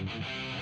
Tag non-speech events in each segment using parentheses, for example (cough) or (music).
Mm-hmm.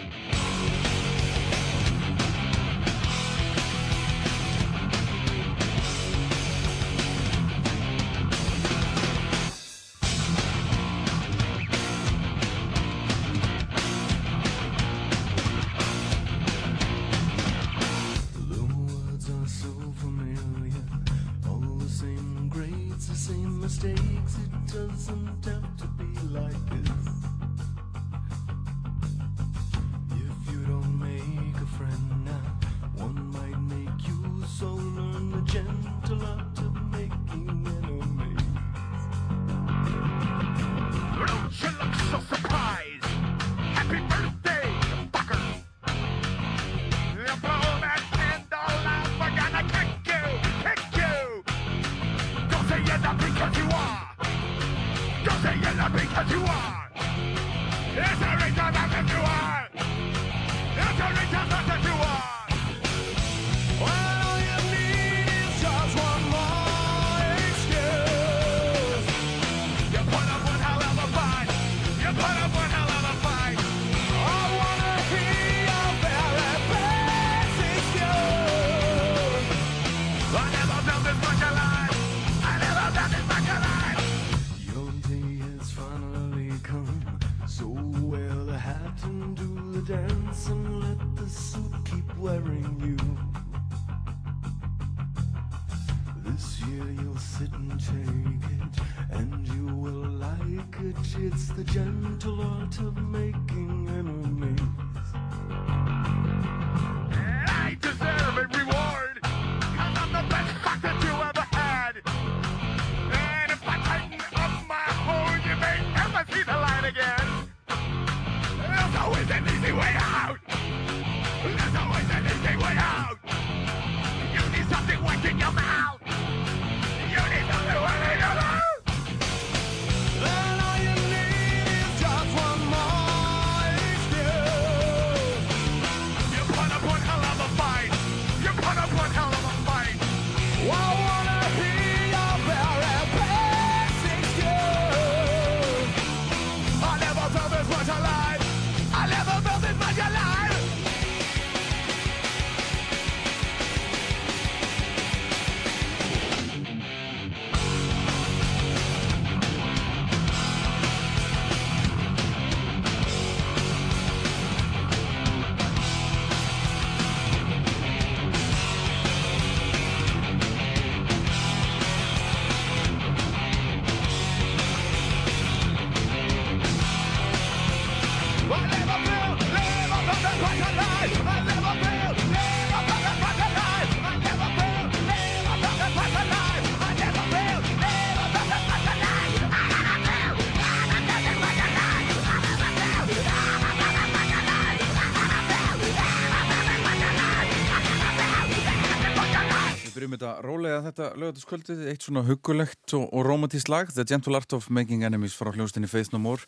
Þetta lögataskvöldið, eitt svona huggulegt og, og romantískt lag, The Gentle Art of Making Enemies frá hljóstinni Faith No More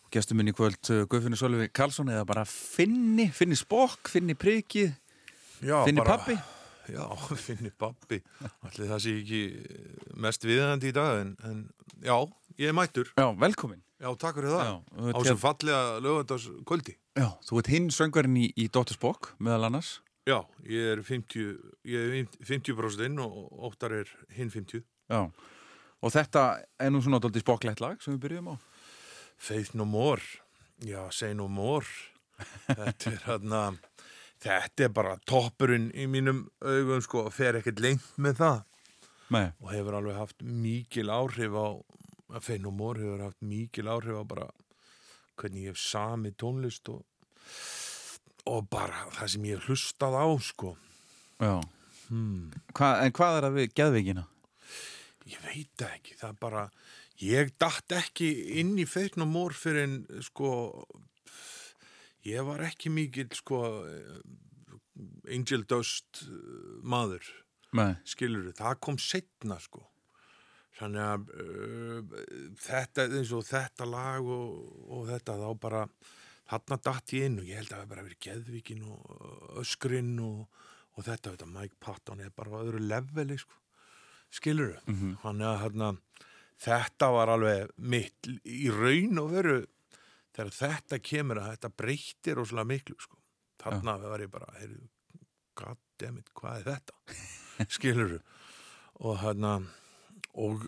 og gestur minn í kvöld uh, Guðfinni Sölvi Karlsson eða bara Finni, Finni Spokk, Finni Prikið, Já, Finni Pappi. Já, (laughs) finni pappi. Allir það sé ekki mest viðandi í dag, en, en já, ég er mættur. Já, velkomin. Já, takk fyrir það. Já, á sem fallega lögandars kvöldi. Já, þú ert hinn söngvarinn í, í Dr. Spock meðal annars. Já, ég er 50, ég er 50% inn og óttar er hinn 50. Já, og þetta er nú svona dóldi spokklegt lag sem við byrjum á. Faith no more. Já, say no more. (laughs) Þetta er hérna, þetta er bara toppurinn í mínum augum, sko, fer ekkert lengt með það. Nei, og hefur alveg haft mikil áhrif á Fein og Mór hefur haft mikil áhrif á bara hvernig ég hef sami tónlist og, og bara það sem ég hlustað á sko já. hmm. Hva, en hvað er það við geðveikina? ég veit ekki, það er bara ég datt ekki inn í Fein og Mór fyrir en sko ég var ekki mikil sko Angel Dust eh, maður Nei, skilur það kom setna sko þannig að uh, þetta þetta lag og, og þetta þá bara þarna datt ég inn og ég held að það hafi bara verið geðvíkin og öskrinn og, og þetta, þetta Mike Patton er bara á öðru leveli sko. Skilur þannig að hérna þetta var alveg mitt í raun og veru þegar þetta kemur að þetta breytir rosalega miklu sko. þarna var ég bara heyrðu, goddammit, hvað er þetta? Skilur og hérna og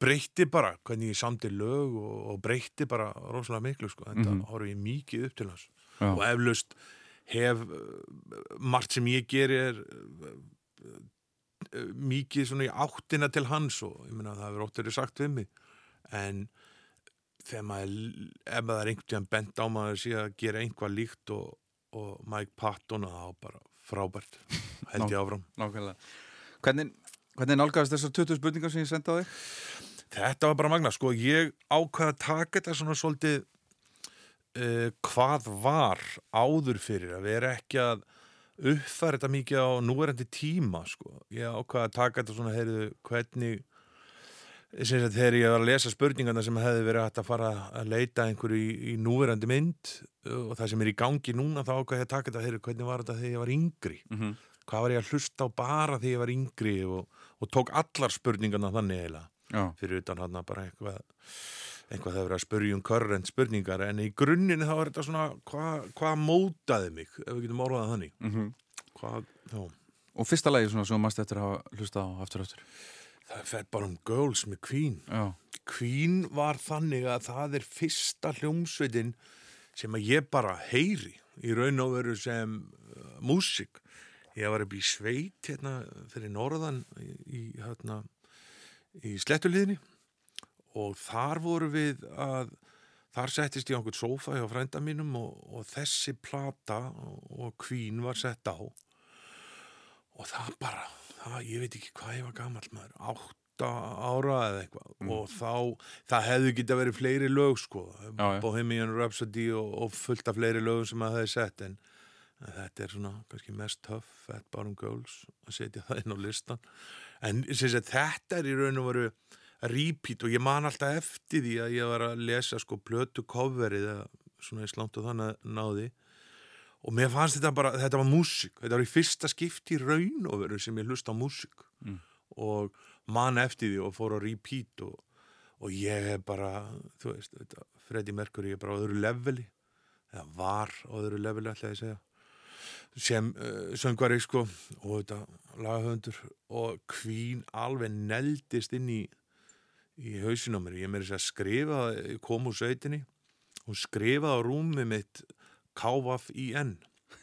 breytti bara hvernig ég samti lög og, og breytti bara rosalega miklu sko. þetta mm Mhm. horf ég mikið upp til hans Já. og eflaust hef uh, margt sem ég geri er uh, uh, mikið svona í áttina til hans og ég meina það hefur ótt verið sagt við mig en þegar maður ef maður er einhvern tíðan bent á maður sé að gera einhvað líkt og, og Mike Patton þá bara frábært (laughs) held ég áfram Nákvæmlega. Hvernig, hvernig nálgæðist þessar 20 spurningar sem ég sendi á þig? Þetta var bara magna, sko, ég ákvaði að taka þetta svona svolítið uh, hvað var áður fyrir að vera ekki að uppfæra þetta mikið á núverandi tíma, sko. Ég ákvaði að taka þetta svona, heyrðu, hvernig sem sagt, þegar ég var að lesa spurningarna sem hefði verið hægt að fara að leita einhverju í, í núverandi mynd uh, og það sem er í gangi núna, þá ákvaði ég að taka þetta, heyrðu, hvernig var þetta þegar ég var yngri? Mm -hmm. Hvað var ég að hlusta á bara þegar ég var yngri og, og tók allar spurningarna þannig eiginlega Já. fyrir utan hann bara eitthvað eitthvað það verið að spurja um current spurningar en í grunninn þá er þetta svona hvað hva mótaði mig, ef við getum orðað þannig Mm hvað, þá Og fyrsta lagi svona sem mást eftir að hafa hlusta á aftur aftur. það fer bara um Girls með Queen Já. Queen var þannig að það er fyrsta hljómsveitin sem að ég bara heyri í raun og veru sem uh, músik ég var upp í sveit hérna fyrir norðan í, hérna, í slettuliðinni og þar voru við að þar settist ég á einhvern sófa hjá frænda mínum og, og þessi plata og Queen var sett á. Og það bara það, ég veit ekki hvað ég var gamall maður átta ára eða eitthvað. Og þá, það hefðu geta verið fleiri lög sko. Bohemian Rhapsody og, og fullt af fleiri lögum sem að það hefði sett en, en þetta er svona kannski mest tough Fat Bottom Girls að setja það inn á listan. En sagt, þetta er í raun og veru repeat og ég man alltaf eftir því að ég var að lesa sko plötu coverið svona í slant og þannig náði. Og mér fannst þetta bara, þetta var músík. Þetta var í fyrsta skipti í raun og veru sem ég hlusta á músík. Mm. og man eftir því og fór á repeat og, og ég er bara þú veist, þetta, Freddie Mercury er bara á öðru leveli. Eða var á öðru leveli ætla ég segja sem uh, söngvari sko og þetta lagahöndur og Queen alveg neldist inn í í hausinn á mér, ég meiri að skrifa kom úr sveitinni og skrifaði á rúmi mitt enn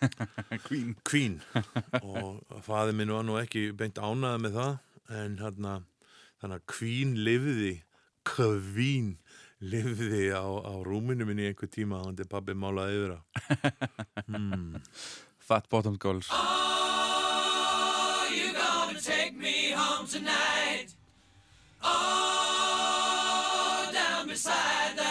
(laughs) Queen. Queen. (laughs) Og faði minn var nú ekki beint ánaði með það en hérna þannig að Queen lifði Queen lifði á, á rúminu minni í einhver tíma hann til pabbi málaði yfir það (laughs) Fat Bottom Girls. you gonna take me home tonight? Oh, down beside that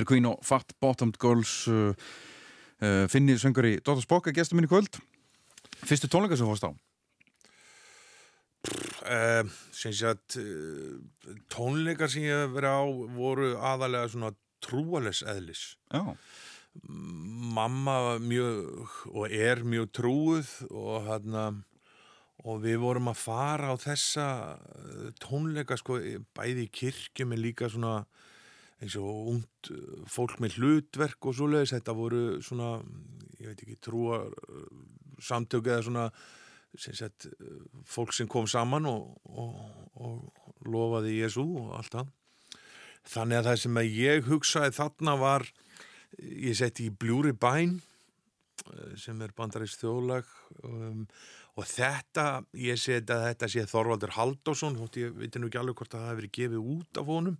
Þetta er Queen og Fat Bottomed Girls uh, uh, Finni söngur í Dóttar Spokka gestur minni kvöld. Fyrstu tónleika sem fórst á? Uh, sem sagt uh, tónleikar sem ég hef verið á voru aðalega svona trúales eðlis. Já, mamma var mjög og er mjög trúuð og hérna og við vorum að fara á þessa eh, tónleika sko bæði í kirkjum en líka svona eins og ungt eh, fólk með hlutverk og svoleiðis þetta voru svona ég veit ekki trúar eh, samtök eða svona sem sagt, eh, fólk sem kom saman og, og, og lofaði Jésu og allt það. Þannig að það sem að ég hugsaði þarna var ég setti í Bljúri bæn sem er bandarist þjóðlag um, og þetta ég seti að þetta sé Þorvaldur Haldásson ég veit nú ekki alveg hvort að það hefur gefið út af honum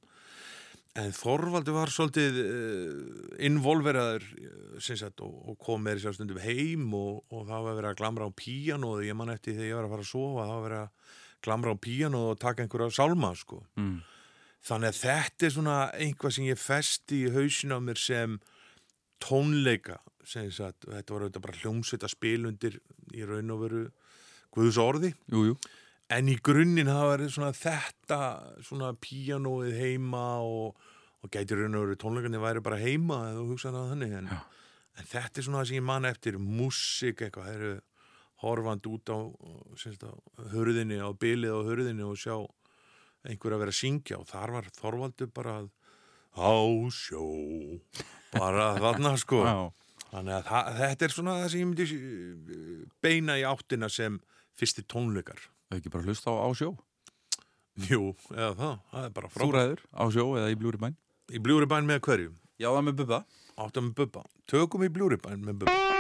en Þorvaldur var svolítið uh, involveraður eh, sagt, og, og kom með þess að stundum heim og, og það var verið að glamra á píano og ég man eftir þegar ég var að fara að sofa það var verið að glamra á píano og taka einhverja sálma sko. Mm. Þannig að þetta er svona einhvað sem ég festi í hausin á mér sem tónleika sem sagt, þetta var auðvitað bara hljómsveit að spila undir í raun og veru Guðs orði. Jú, jú en í grunninn hafa verið svona þetta svona píanóið heima og, og gæti raun og veru tónleikarnir væri bara heima eða þú hugsaði að þannig en, en þetta er svona það sem ég man eftir músik eitthvað, það eru horfand út á, á hurðinni á bilið á hurðinni og sjá einhver að vera að syngja og þar var Þorvaldur bara að á sjó bara þarna sko. (laughs) Já, þannig að það, þetta er svona það sem ég myndi eh, beina í áttina sem fyrsti tónleikar Hefur ekki bara hlust á á sjó jú, eða það, það er bara Þú frábært. ræður á sjó eða í bljúri bæn í bljúribæn með hverju, Já, það með bubba. Áttum með bubba. Tökum í bljúribæn með bubba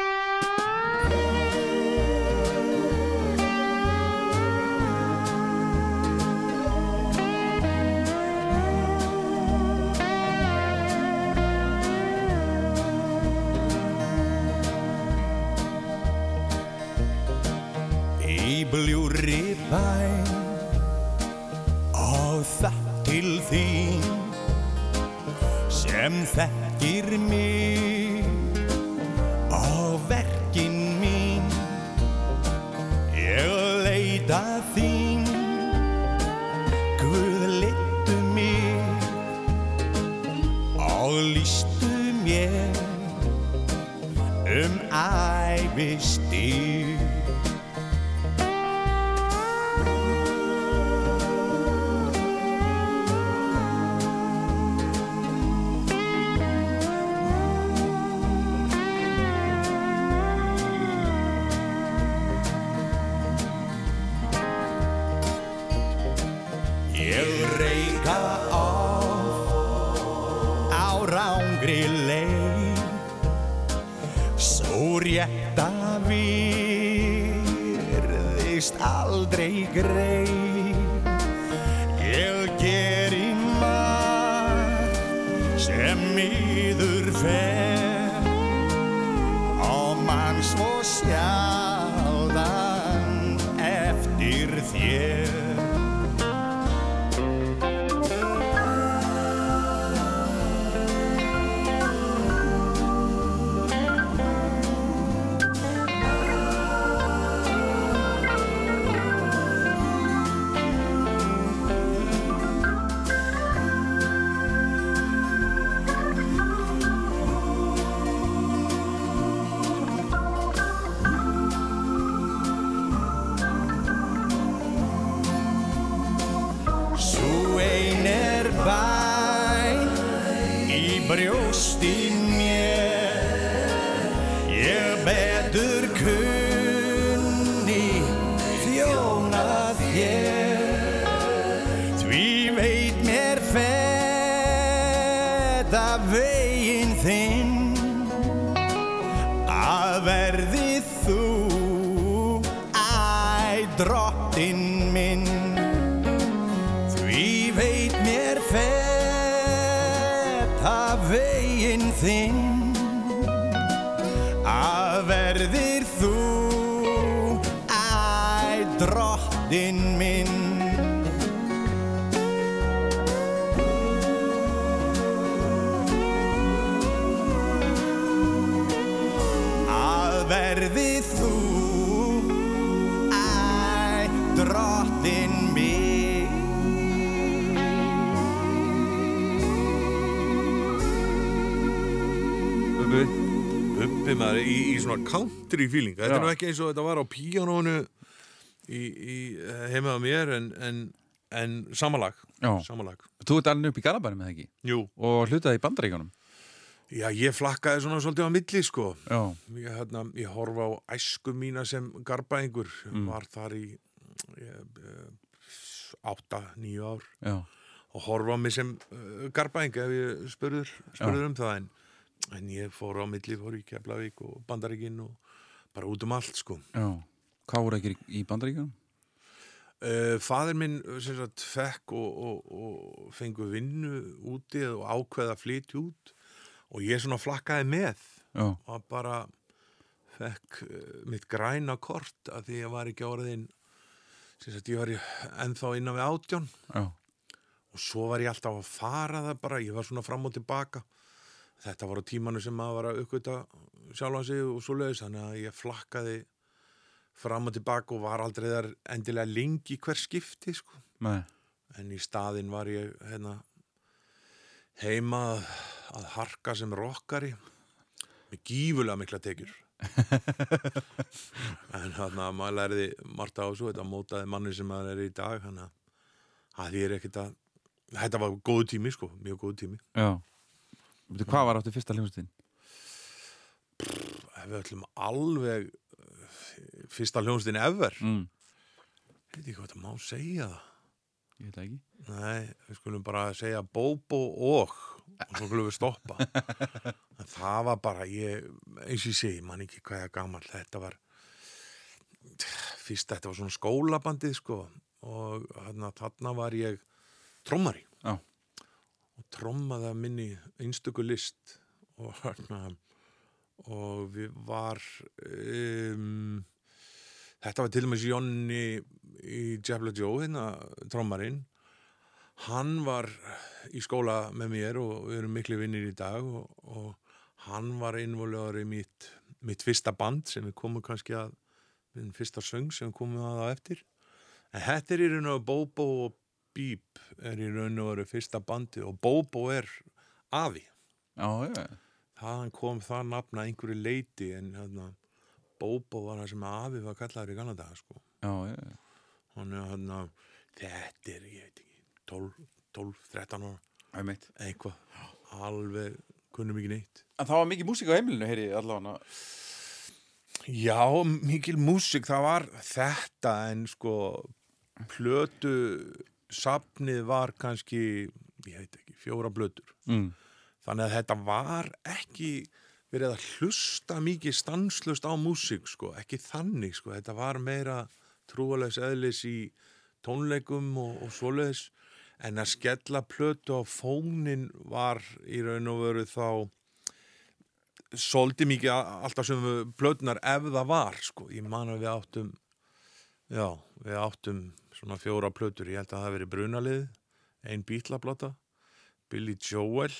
country feeling. Þetta er nú ekki eins og þetta var á píanónu í, í heima á mér en, en, en samalag samalag. Þú ert alveg upp í Galabæri með það ekki? Jú, og hlutaði í bandaríkjónum já ég flakkaði svona svolítið á milli sko. Ég, hérna, ég horfa á æsku mína sem garbaðingur Mm. var þar í ég, átta, níu ár. Já, og horfa á mig sem uh, garbaðing ef ég spurður, spurður um það. En, en ég fór á milli, fór í Keflavík og Bandaríkin og bara út um allt sko. Voru ekki í bandaríkjónum? Uh, fadir minn sem sagt fekk og, og, og fengu vinnu úti og ákveða flytja út og ég svona flakkaði með. Já, og bara fekk uh, mitt græna kort að því ég var ekki sagt ég var ennþá innan við átján. Já, og svo var ég alltaf að fara það bara ég var svona fram og tilbaka þetta var á tímanu sem maður var að uppgöta sjálfan sig og svo leiðis þannig að ég flakkaði fram og tilbaka og var aldrei þar endilega lengi hver skipti sko. en í staðinn var ég hérna, heima að, að harka sem rockari með gífulega mikla tekjur. (laughs) En þannig að maður lærði margt á þessu, þetta mótaði manni sem maður er í dag þannig að því er ekkert að þetta var góðu tími sko, mjög góðu tími. Já Veitu, Hvað var áttu fyrsta hljómsveitin? ef við ætlum alveg uh, fyrsta hljónstin ever. Mm. veit ekki hvað það má segja. Ég veit ekki. Nei, við skulum bara segja Bobo og og svo skulum við stoppa. (laughs) En það var bara ég, eins og ég segi, man ekki hvað ég er gammal þetta var fyrst þetta var svona skólabandið sko. Og þarna var ég trommari. Já. Trommaði að minni einstöku list og þarna og við var um, þetta var til og með Jónni í Jabla Joe hérna trommarinn. Hann var í skóla með mér og við erum miklu vinnir í dag og, og hann var innvolugur í mitt, mitt fyrsta band sem við komum kannski að minn fyrsta söng sem við komum að á eftir. En þetta er í raun og Bobo og Bíp er í raun og veru fyrsta bandi og Bobo er afi Já, já, þaðan kom það nafna einhverju leiti en hérna, Bobo var það sem afi var kallaður í daga sko. já, já. Þannig að hérna, þetta er, ég veit ekki, 12, 12 13 ára, Það er eitthvað, alveg kunnum ekki neitt. En það var mikið músík á heimilinu, heyri, allavega Já, mikil músík, það var þetta en sko plötu safnið var kannski, ég veit ekki, fjóra blötur. mm. Þannig að þetta var ekki verið að hlusta mikið stanslust á músík, sko, ekki þannig, sko, þetta var meira trúalegs eðlis í tónleikum og, og svoleiðis, en að skella plötu á fónin var í raun og veru þá svolítið mikið alltaf sem plötunar ef það var, sko, ég man að við áttum, já, við áttum svona fjóra plötur, ég held að það verið brunalið, ein bítlaplata, Billy Joel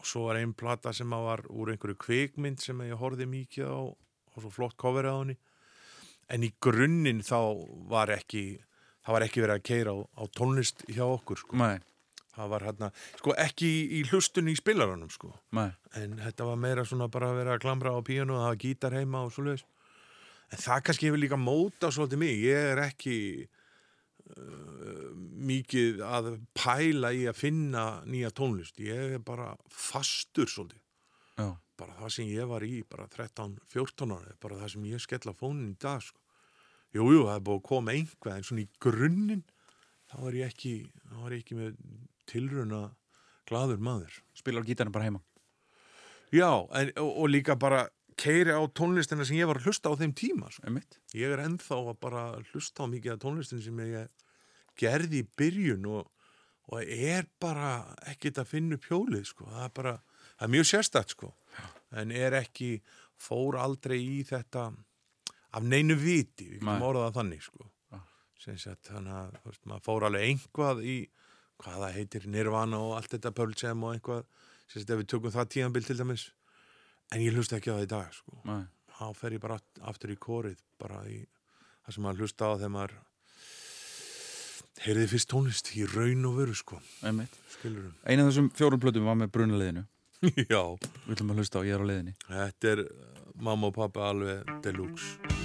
og svo var einn plata sem var úr einhverju kvikmynd sem ég horfði mikið á og svo flott cover á henni. En í grunninn þá var ekki það var ekki verið að keira á, á tónlist hjá okkur sko. Nei, það var hérna, sko ekki í, í hlustunni í spilarunum sko. Nei. En þetta var meira svona bara að vera að klamra á píanu og hafa gítar heima og svoleiðis. En það kannski hefur líka móta svolítið mig, ég er ekki mikið að pæla í að finna nýja tónlist, ég er bara fastur svolítið, Já, bara það sem ég var í bara 13-14 ára, bara það sem ég skella fónin í dag sko. jú, jú, það er búið að koma einhvað en svona í grunninn þá er ég ekki, er ég ekki með tilruna gladur maður. Spilar gítarinn bara heima? Já, en, og, og líka bara keiri á tónlistina sem ég var að hlusta á þeim tíma sko. Ég er ennþá að bara hlusta á mikið af tónlistin sem ég gerði í byrjun og, og er bara ekkert að finna upp hjólið sko. það er bara, það er mjög sérstætt sko. en er ekki fór aldrei í þetta af neinu viti, við getum orðað þannig sko. Já. sagt, þannig að veist, maður fór alveg einhvað í hvað það heitir Nirvana og allt þetta Jam og einhvað, sagt, ef við tökum það tíðanbild til dæmis, en ég hlusta ekki á það í dag sko. Þá fer ég bara aft- aftur í kórið bara í það sem maður hlusta á þegar maður Heyrði fyrst tónlist í raun og veru sko. Einu af þessum fjórum plötum var með brunaliðinu. (laughs) Já, Við ætlum að hlusta á Ég er á leiðinni. þetta er uh, mamma og pappa alveg deluxe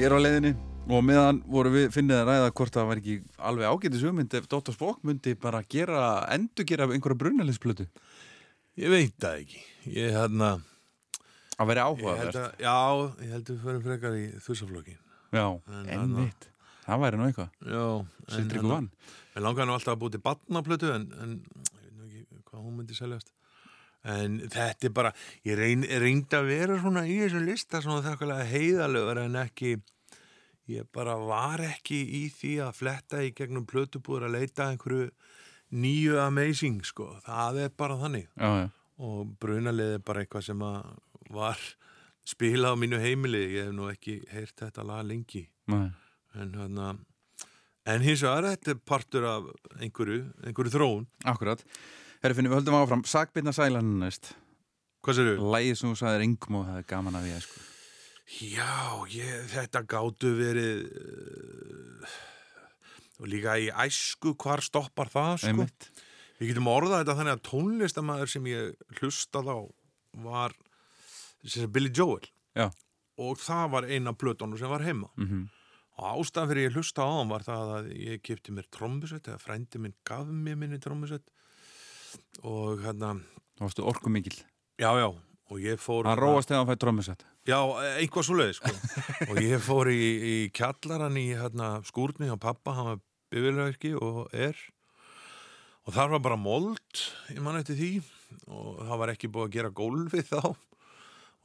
Ég er á leiðinni og meðan voru við finnið að ræða hvort það var ekki alveg ágætis hugmynd ef Dr. Spock myndi bara gera, endur gera einhverja brunalinsplötu. Ég veit það ekki Ég hérna Að vera Ég held áhugavert. að, já, ég held að við förum frekar í þursaflokkin Já, En einmitt Það væri nú eitthvað, Já, en Sildri hérna- Mér langaði nú alltaf að búið til batnaplötu en, en ég veit ekki hvað hún myndi seljast. En þetta er bara, ég reyn, reyndi að vera svona í þessum lista svona þakkarlega heiðalögur en ekki, ég bara var ekki í því að fletta í gegnum plötubúður að leita einhverju nýju amazing sko. Það er bara þannig. Já, já, Og brunalið er bara eitthvað sem að var spilað á mínu heimili. Ég hef nú ekki heyrt þetta lag lengi. nei En hérna, en hins vegar þetta er partur af einhverju, einhverju þróun. Akkurat Herri finnum, við höldum áfram Sagbyrna sælan næst Hvað sér þú? Lægið sem þú sagðir engum og það er gaman að því sko. Já, ég, þetta gátu verið uh, og líka í æsku hvar stoppar það, sko. Einmitt Við getum orðað þetta þannig að tónlistamæður sem ég hlustað á var Billy Joel Já, og það var eina plötunum sem var heima. mhm Og ástæðan fyrir ég hlusta á hann var það að ég kipti mér trommusett eða frændi minn gaf mér minni trommusett og hérna, Þá varstu orku mikil já, já, og ég fór... Hann róast þegar hann fæði drömmusett Já, einhvað svo leið, sko. og ég fór í, í kjallaran í hérna, skúrni á pappa, hann var bifilverki og er. Og þar var bara mold, ég man eftir því, og það var ekki búið að gera gólfið þá.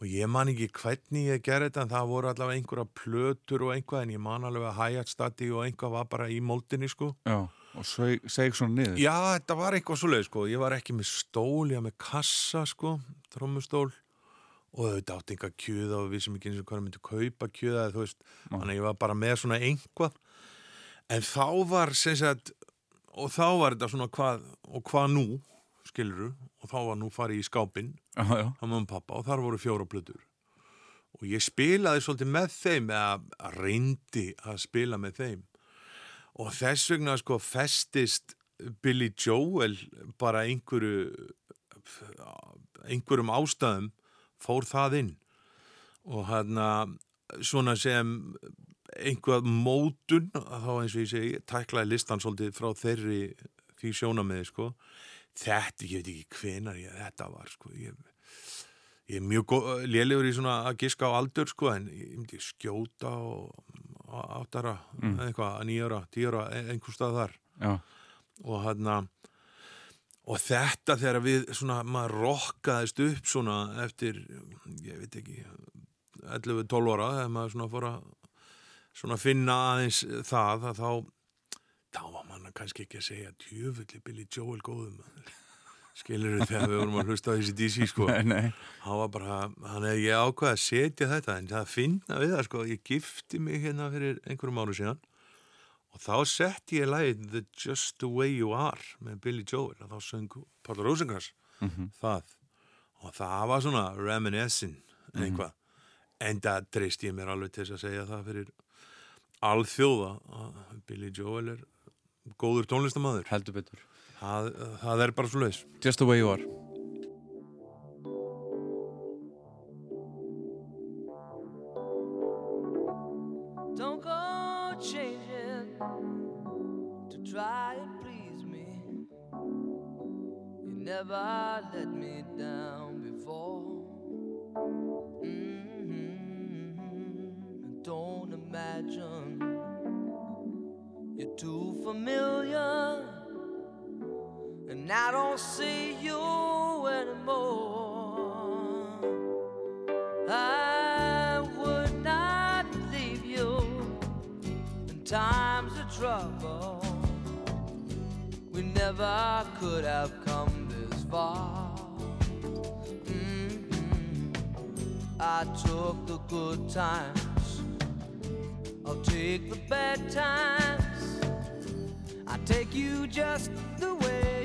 Og ég man ekki hvernig ég gerði þetta, en það voru allavega einhverja plötur og einhvað, en ég man alveg að hægjart stati og einhvað var bara í moldinni, sko. Já, og seg, svona niður? Já, þetta var eitthvað svo leið, sko. Ég var ekki með stól, ég var með kassa, sko, trommustól. Og auðvitað átti einhver kjöða og við sem ekki eins og hvað myndi kaupa kjöða eða þannig að ég var bara með svona einhvað en þá var sagt, og þá var þetta svona hvað, og hvað nú skiluru, og þá var nú farið í já, á mamma og pappa og þar voru fjóra plötur. Og ég spilaði svolítið með þeim eða reyndi að spila með þeim og þess vegna sko festist Billy Joel bara einhverju einhverjum ástæðum fór það inn. Og hérna svona sem einhvað mótun þá eins og ég segi, tæklaði listan svolítið frá þeirri því sjónameði sko. Þetta, ég veit ekki hvenar ég, þetta var sko ég, ég er mjög lélegur í svona að giska á aldur sko en ég myndi skjóta og áttara, mm. eitthvað, nýjara, tíjara einhver stað þar. Já, og hérna og þetta þegar við svona maður rokkaðist upp svona eftir ég veit ekki 11-12 ára þegar maður svona fór að svona finna aðeins það að þá þá var manna kannski ekki að segja djöfulli Billy Joel góðum skilur þau þegar við vorum að hlusta á þessi DC sko. Nei, nei. Hann var bara, hann hefði ég ákvað að setja þetta en það finna við það sko. Ég gifti mig hérna fyrir einhverjum áru síðan og þá setti ég lagið The Just The Way You Are með Billy Joel og þá söng Páll Rosengrass það. Og það var svona reminiscing einhvað en það treyst ég mér alveg til þess að segja það fyrir alþjóða Billy Joel er góður tónlistamæður Heldur betur það, það er bara svo leis Just the way you are Don't go changing to try and please me. You never let me down before. Mhm. Don't imagine you're too familiar, and I don't see you anymore. I would not leave you in times of trouble. We never could have come this far. Mhm. I took the good times, I'll take the bad times. I take you just the way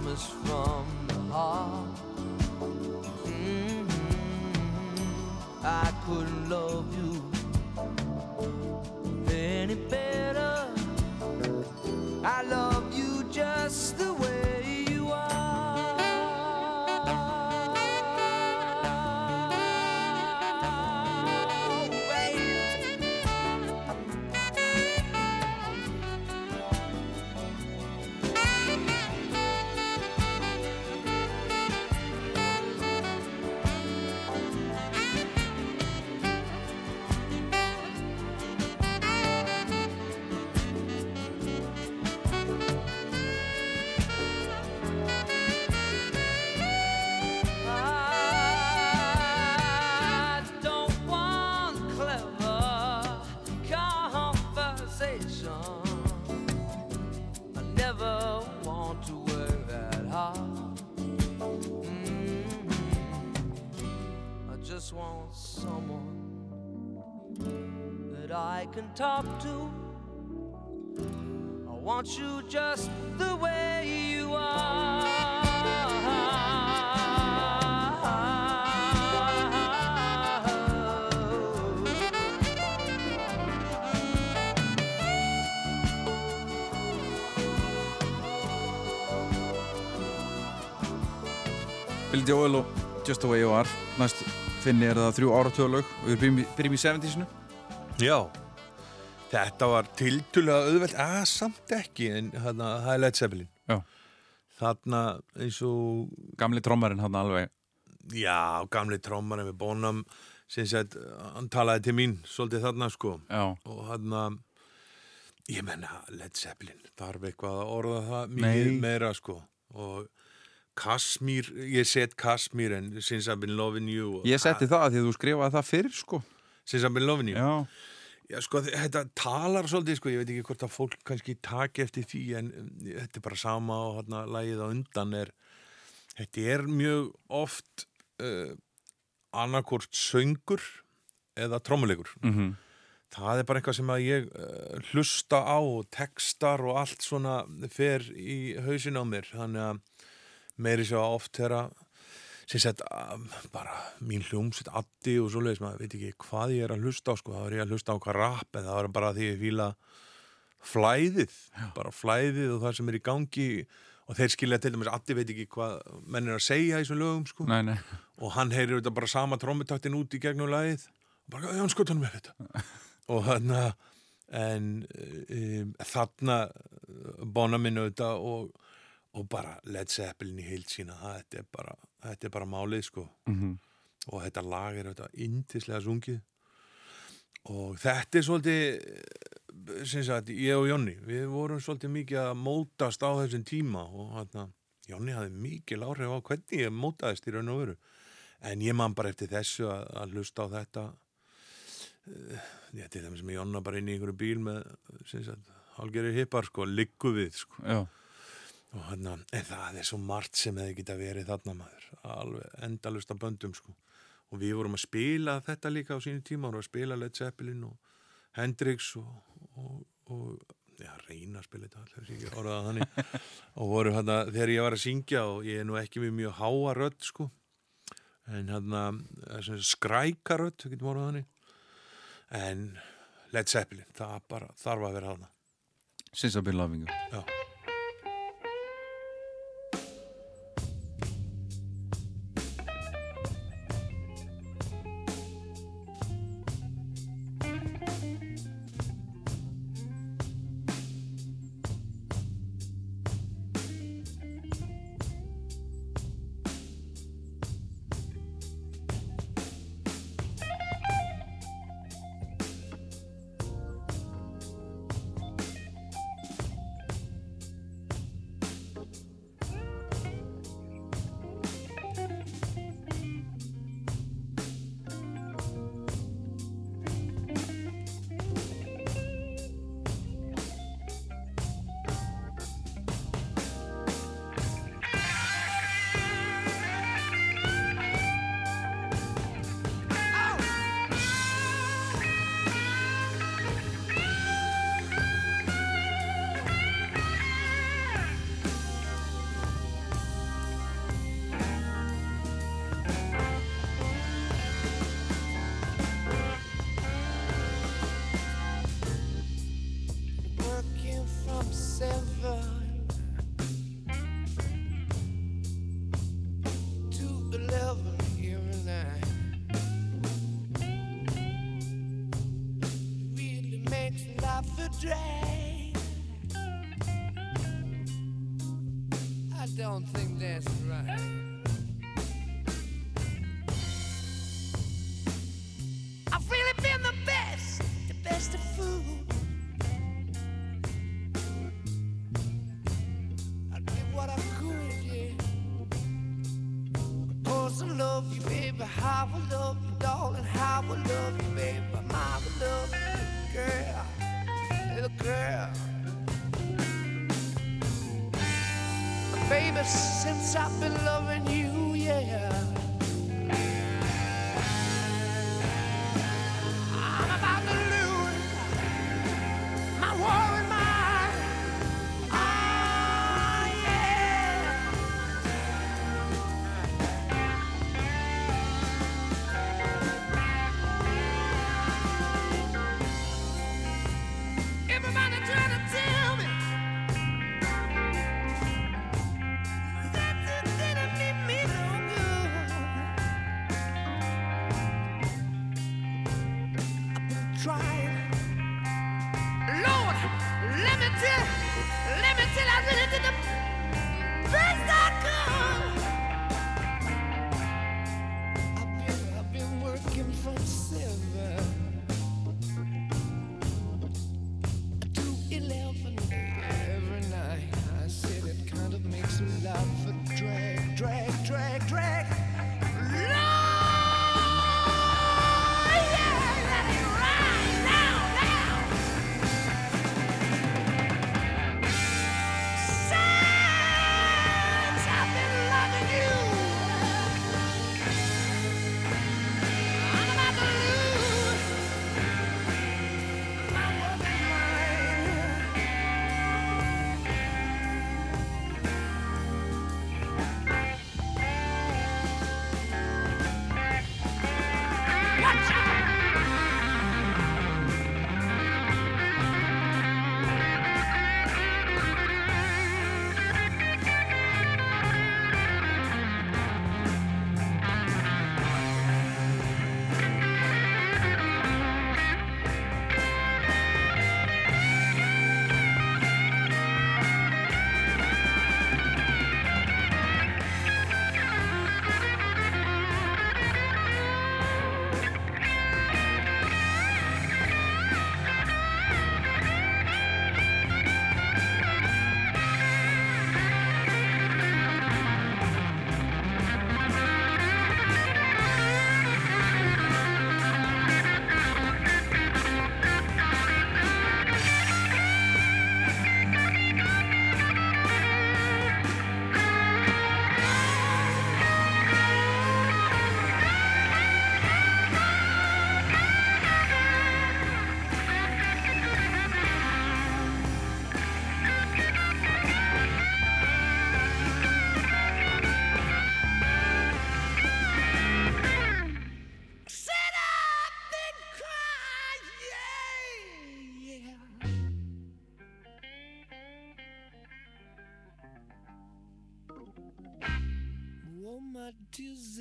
promise from can talk to. I want you just the way you are. Bill Joel og Just the Way You Are næst finni er það þrjú áratöðalög og við byrjum í- byrjum í 70-sinu Já, þetta var tildulega auðvelt, að samt ekki, en þarna, það er Led Zeppelin. Já. Þarna eins og, gamli trommarinn hann alveg já, gamli trómarinn við Bonham, sem sagt, hann talaði til mín svolítið þarna, sko. já, Og þarna, ég menna, Led Zeppelin, þarf eitthvað að orða það Nei. meira, sko. Og Kashmir, ég set Kashmir en Since I've been loving you. ég setti það því að þú skrifaði það fyrr sko Since I've been loving you. já, Já, sko, þetta talar svolítið, sko, ég veit ekki hvort að fólk kannski taki eftir því, en um, þetta er bara sama og hérna lagið á undan er, þetta er mjög oft uh, annarkort söngur eða trommuleikur. mm Það er bara eitthvað sem að ég uh, hlusta á og textar og allt svona fer í hausin á mér, þannig að meiri svo oft þegar sem sett um, bara mín hljómsett addi og svoleiðis, maður veit ekki hvað ég er að hlusta á sko, þá er ég að hlusta á hvað rap en það var bara því ég fíla flæðið, bara flæðið og það sem er í gangi. Og þeir skilja til dæmis addi veit ekki hvað menn er að segja í þessum lögum sko. Nei, nei. Og hann heyrir þetta bara sama trommutaktin út í gegnum lagið. Og bara, já, hann skot hann með þetta. (laughs) Og hann en um, þarna bóna minn auðvitað og, og bara Led Zeppelin í heild sína þetta er bara, þetta er bara málið sko. Mm og þetta lag er auðvitað indislega sungið. Og þetta er svolítið sem sagt, ég og Jonni við vorum svolítið mikið að mótast á þessum tíma og hann Jonni hafði mikið áhrif á hvernig ég mótaðist í raun og veru. En ég man bara eftir þessu að, að hlusta á þetta ég til þeim sem Jonna bara inn í einhverju bíl með sem sagt, hálgerir hippar sko, liggu við sko. Já, og hann, en það er svo margt sem hefði geta verið þarna maður. Alveg endalust af böndum sko. Og við vorum að spila þetta líka á sínu tíma vorum að spila Led Zeppelin og Hendrix og, og, og já, reyna að spila þetta allir sé ekki orðað þannig. (laughs) Og voru hann þegar ég var að syngja og ég er nú ekki með mjög háa rödd sko en hann skræka rödd, við getum orðað þannig. En Led Zeppelin, það bara þarf að vera þarna. Since I've been loving you. Já since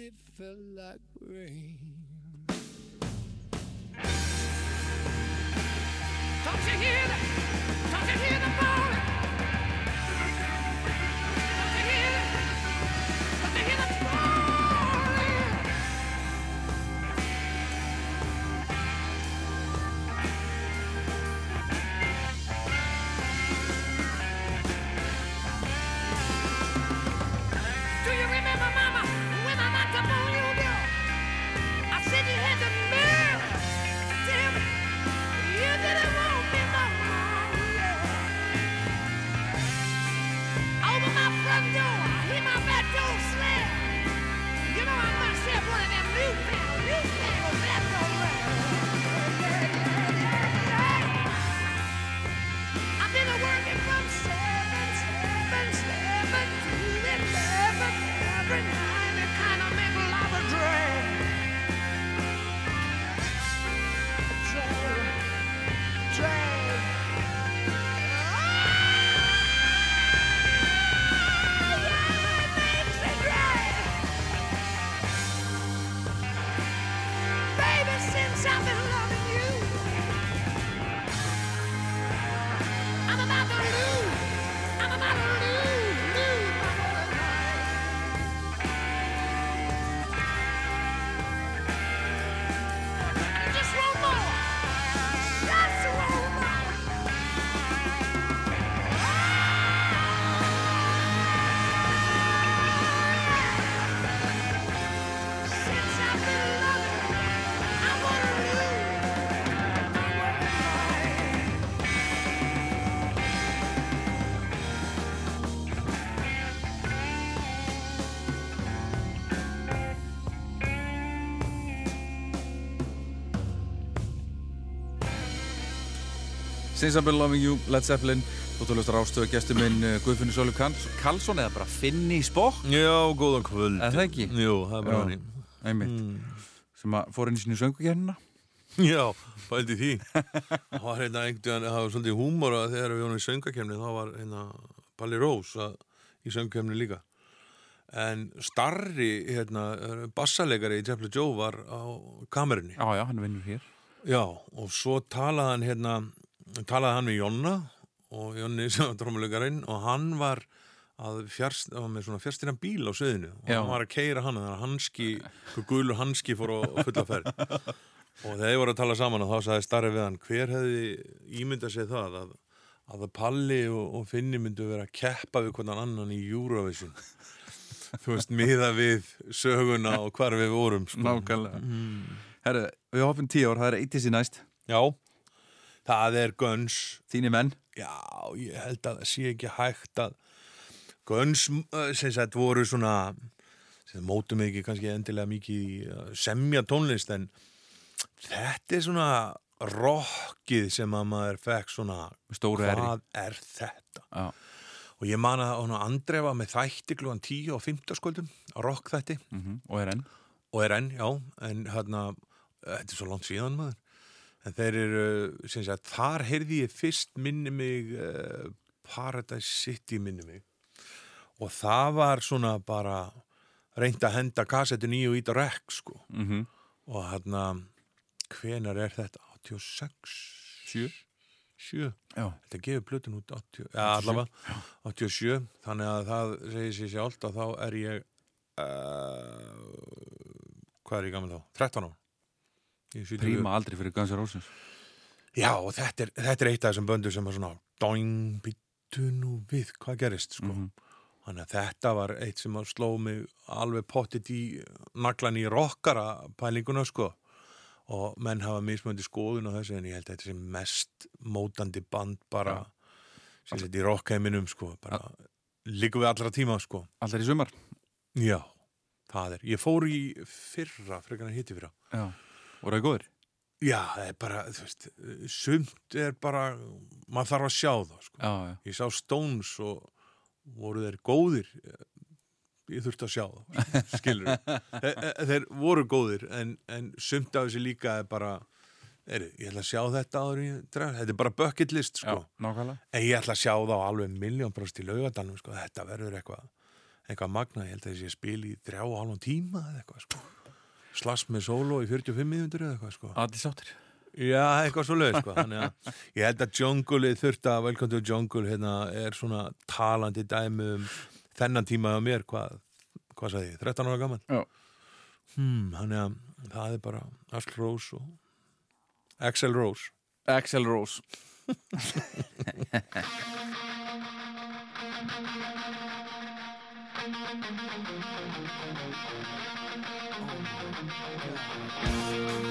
it felt like rain. Been loving you, Led Zeppelin Þú tólustar ástöðu gestur minn uh, Guðfinnur Sólu Karlsson eða bara Finni spokk Já, góðan kvöld. Er það ekki? Jú, það er bara hann. einmitt sem að fór inn í sinni söngukernina Já, pældi því. Það var hérna einhvern veginn, það var svolítið húmor að þegar við vorum í söngakemni, þá var hérna Palli Rós að, í söngakemni líka. En starri, hérna, bassaleikari í Jeffrey Joe var á kamerunni. Já, já, hann vinnur hér Já, og svo talaði hann hérna, talaði hann með Jonna og Jonni sem var trómuleikarinn og hann var að fjárst, var með svona fjárstýran bíl á söðinu og hann var að keira hann þannig að hanski, gulur hanski fór á fulla ferð. Og þegar ég voru að tala saman og þá sagði starri við hann hver hefði ímyndað sér það að, að Palli og, og Finni myndu vera að keppa við hvernig annan í Eurovision? (laughs) Þú veist, miða við söguna og hvar við vorum sko. Nákvæmlega. Herru, við hoppum tíu ár, það er 80 næst. Já, það er Guns. Þínir menn? Já, ég held að það sé ekki hægt að Guns uh, sem sagt voru svona sem mótum ekki kannski endilega mikið í að semja tónlist en þetta er svona rockið sem að maður fekk svona Stóru hvað er þetta? Já, og ég man að var með þætti klugan 10 og 15 skuldum á rock þætti. Mm og er enn og er enn, já, en hérna þetta er svo langt síðan maður en þeir eru, sem sagt, þar heyrði ég fyrst minni mig uh, Paradise City minni mig. Og það var svona bara reynd að henda kassetin í og ít á rekk sko. Mm og hérna, hvenar er þetta? 86 Sjö. 7 Já, þetta gefur plötun út 80, ja, allavega. 87, þannig að það segir sér sjálft að þá er ég uh, hvað er ég gaman þá? 13 á Ég er 70. príma aldrei fyrir Guns N' Roses. Já, og þetta er, þetta er eitt af þessum böndur sem var svona doing, byttu nú við hvað gerist, sko. Mhm. þannig að þetta var eitt sem sló mig alveg pottit í naglan í rockara pælinguna, sko. Og menn hafa mismöndi skoðun á þessu en ég held að þetta sé mest mótandi band bara sem þetta í rockheiminum, sko bara líka við allra tíma, sko. Allar í sumar? Já, það er, ég fór í fyrra, frekar en hitti fyrra. Já, voru það góður? Já, það er bara, þú veist, sumt er bara, maður þarf að sjá það, sko. Já, já Ég sá Stones og voru þeir góðir, ég þurfti að sjá það, skilur. (laughs) þeir, þeir voru góðir, en, en sumt af þessi líka er bara, er, ég ætla að sjá þetta áður en ég dref, þetta er bara bucket list, sko. Já, nákvæmlega En ég ætla að sjá það á alveg miljón bróst í laugadalum, sko, þetta verður eitthvað, eitthvað magna, ég held að þessi spil í þrjá og halvan tíma eða eitthvað, sko. Slass með solo í 45 miðundur eða eitthvað sko. Aðið sáttir? Já, eitthvað svo leið sko Þannig að (laughs) ég held að Jungle, þurft að Welcome to Jungle hérna, er svona talandi dæmi um þennan tímaða mér hvað, hvað sagði ég, 13 ára gaman Já. Hmm, Þannig að það er bara Axl Rose og Axl Rose. Axl Rose. Thank (laughs) (laughs) you. Yeah.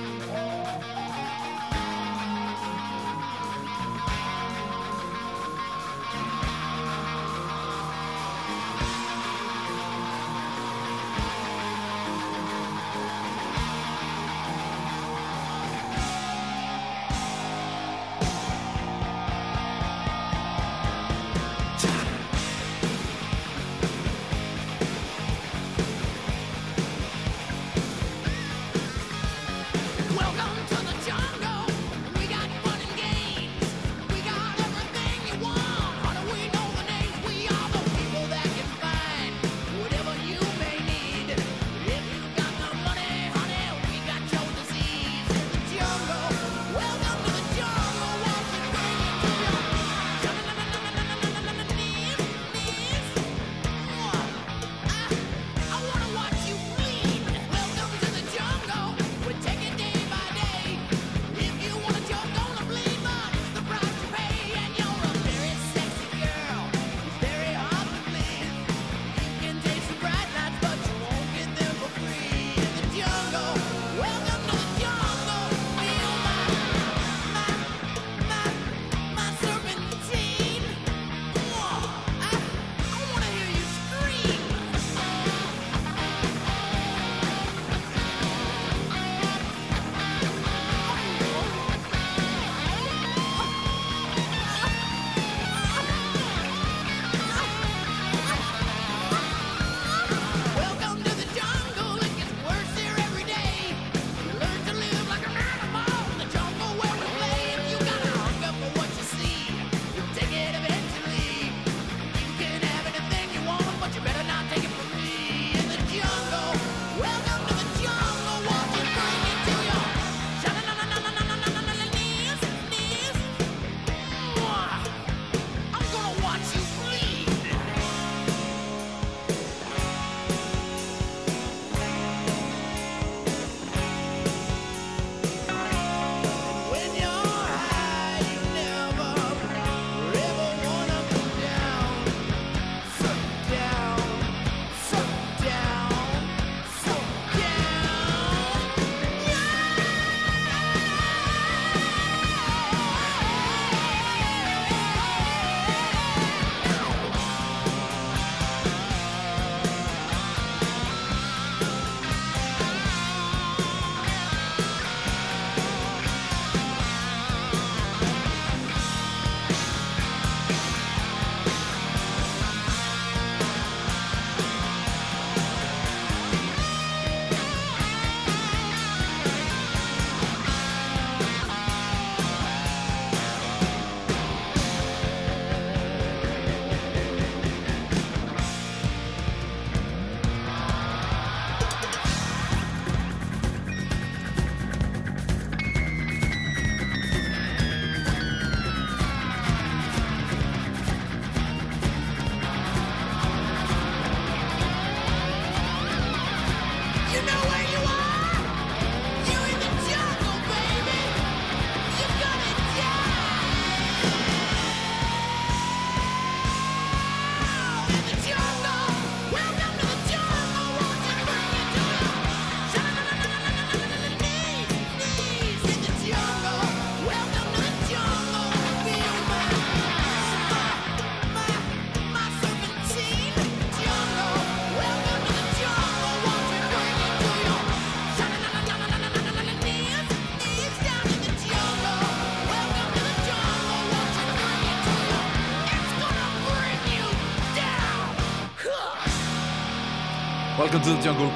The jungle.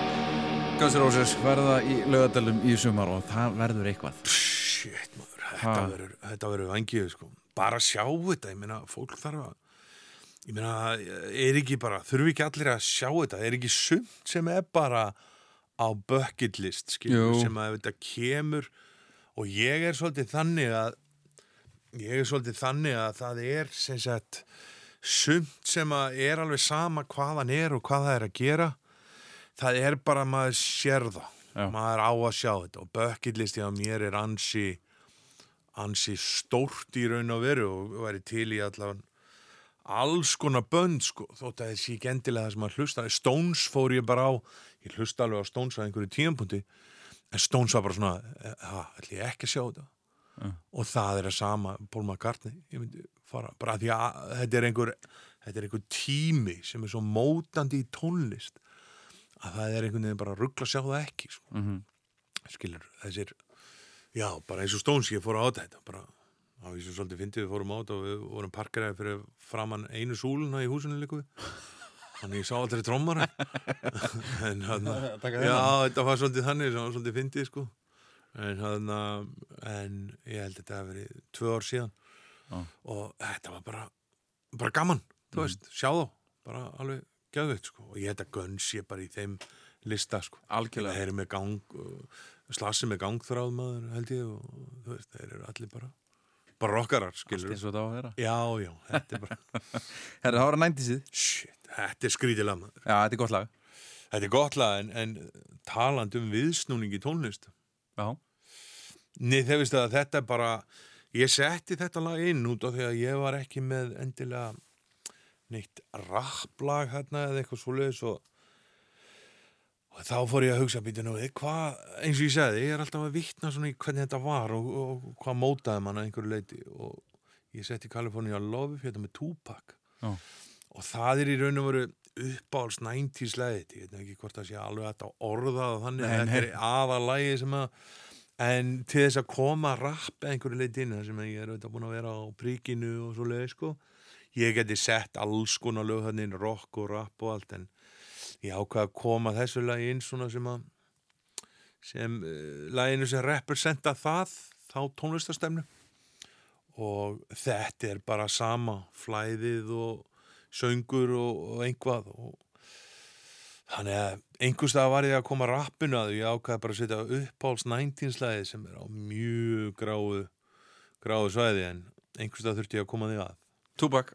Guns Roses verða í laugadalum í sumar og það verður eitthvað. Shit, maður, þetta verður, þetta verður vangið, sko. Bara sjá þetta, ég meina, fólk þarf að, ég meina, er ekki bara, þurfi ekki allir að sjá þetta, er ekki sumt sem er bara á bucket list, skilur, sem að þetta kemur? Og ég er svolítið þannig að, ég er svolítið þannig að það er, sem sagt, sumt sem að er alveg sama hvaðan er og hvað það er að gera, það er bara að maður sér það, Já. maður á að sjá þetta. Og bucket listi á mér er ansi, ansi stórt í raun og veru og væri til í allavega alls konar bönd sko, þótt að þessi ekki endilega það sem að hlusta Stones fór ég bara á ég hlusta alveg á Stones á einhverju tíðanpunkti en Stones var bara svona "Eh, ha, ætli ég ekki að sjá þetta? Og það er að sama Paul McCartney. Ég myndi fara, bara því að þetta er einhver þetta er einhver tími sem er svo mótandi í tónlist að það er einhvern veginn bara að ruggla að sjá það ekki sko. Mhm. skilur, þessir já, bara eins og Stones ég fór á þetta bara á því sem svolítið fyndið við fórum á þetta og við vorum parkeraði fyrir framann einu súluna í húsinu líku við þannig ég sá aldrei trommara (laughs) en hann já, þetta var svolítið þannig sem var svolítið fyndið sko en hann en ég held að þetta hafi verið tvö ár síðan Já. og þetta var bara bara gaman, þú veist, sjá þá bara alveg gæðveitt sko og ég held að Guns ég bara í þeim lista sko. Algjörlega. þeir eru með gang slassi með gangþráð maður held ég og þú veist, þeir eru allir bara bara rockarar, Allt skilur eins og þetta á að vera. Já, já, þetta er bara (laughs) Herra, það var að nænti síð shit, þetta er skrítilega maður. Já, þetta er gott lag. Þetta er gott lag en, en talandi um viðsnúning í tónlist. Já, Nei, þeir veistu að þetta er bara ég setti þetta lag inn út af því að ég var ekki með endilega neitt rapplag hérna eða eitthvað svoleiðis og, og þá fór ég að hugsa nú, hvað, eins og ég segði ég er alltaf að vitna svona í hvernig þetta var og, og, hvað mótaði mann að einhverju leiti og ég setti California Love hérna með Tupac. Já. og það er í raun og veru uppáhalds 90s læðið, ég veit ekki hvort það sé alveg að orða það þannig, Nei, þetta er aðalægi sem að en til þess að koma rapp einhverju leiti inn sem ég er auðvitað búin að vera á príkinu og svo leið sko ég geti sett alls konar lög þannig rock og rap og allt en ég ákvaði að koma þessu lagi inn svona sem að sem uh, laginu sem representa það þá tónlistastemnu og þetta er bara sama flæðið og söngur og, og einhvað og þannig að einhverstað var ég að koma rappinu að ég ákvaði bara að setja uppháls 19 slæði sem er á mjög gráðu gráðu svæði en einhverstað þurfti ég að koma þig að. Tupac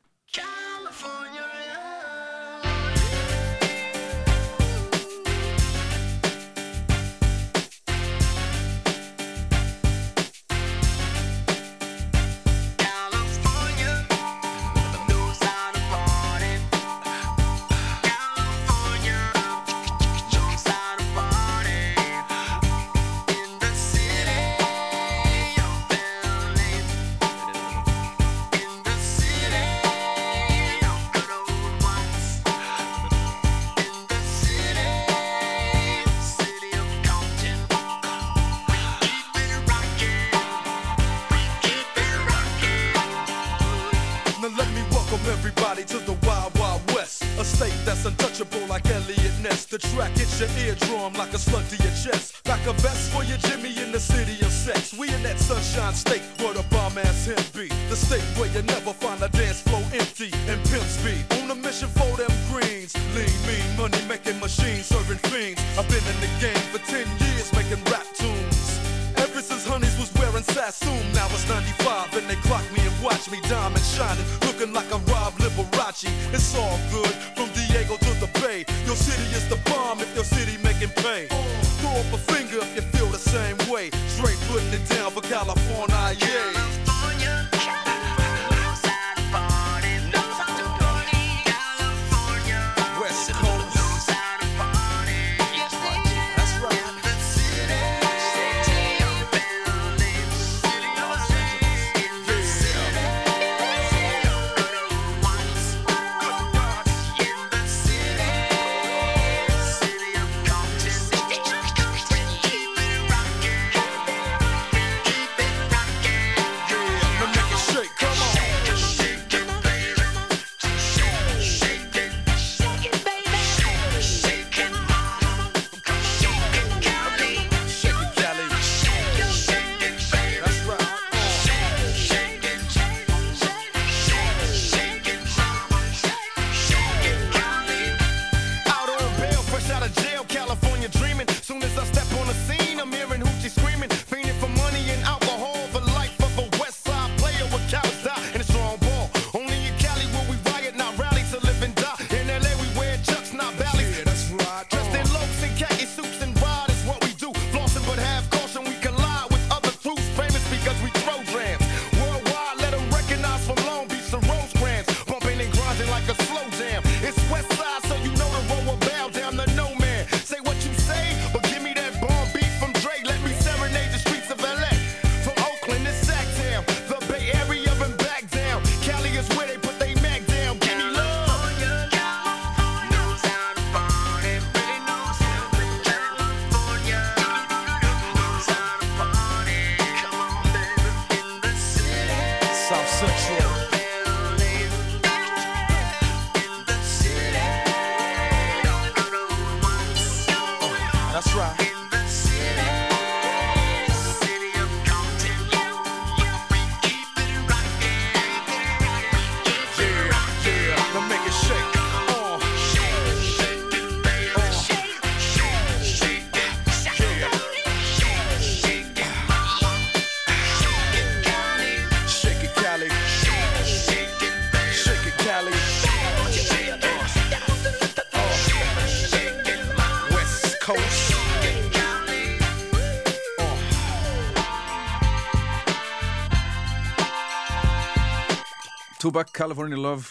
Tupac, California Love.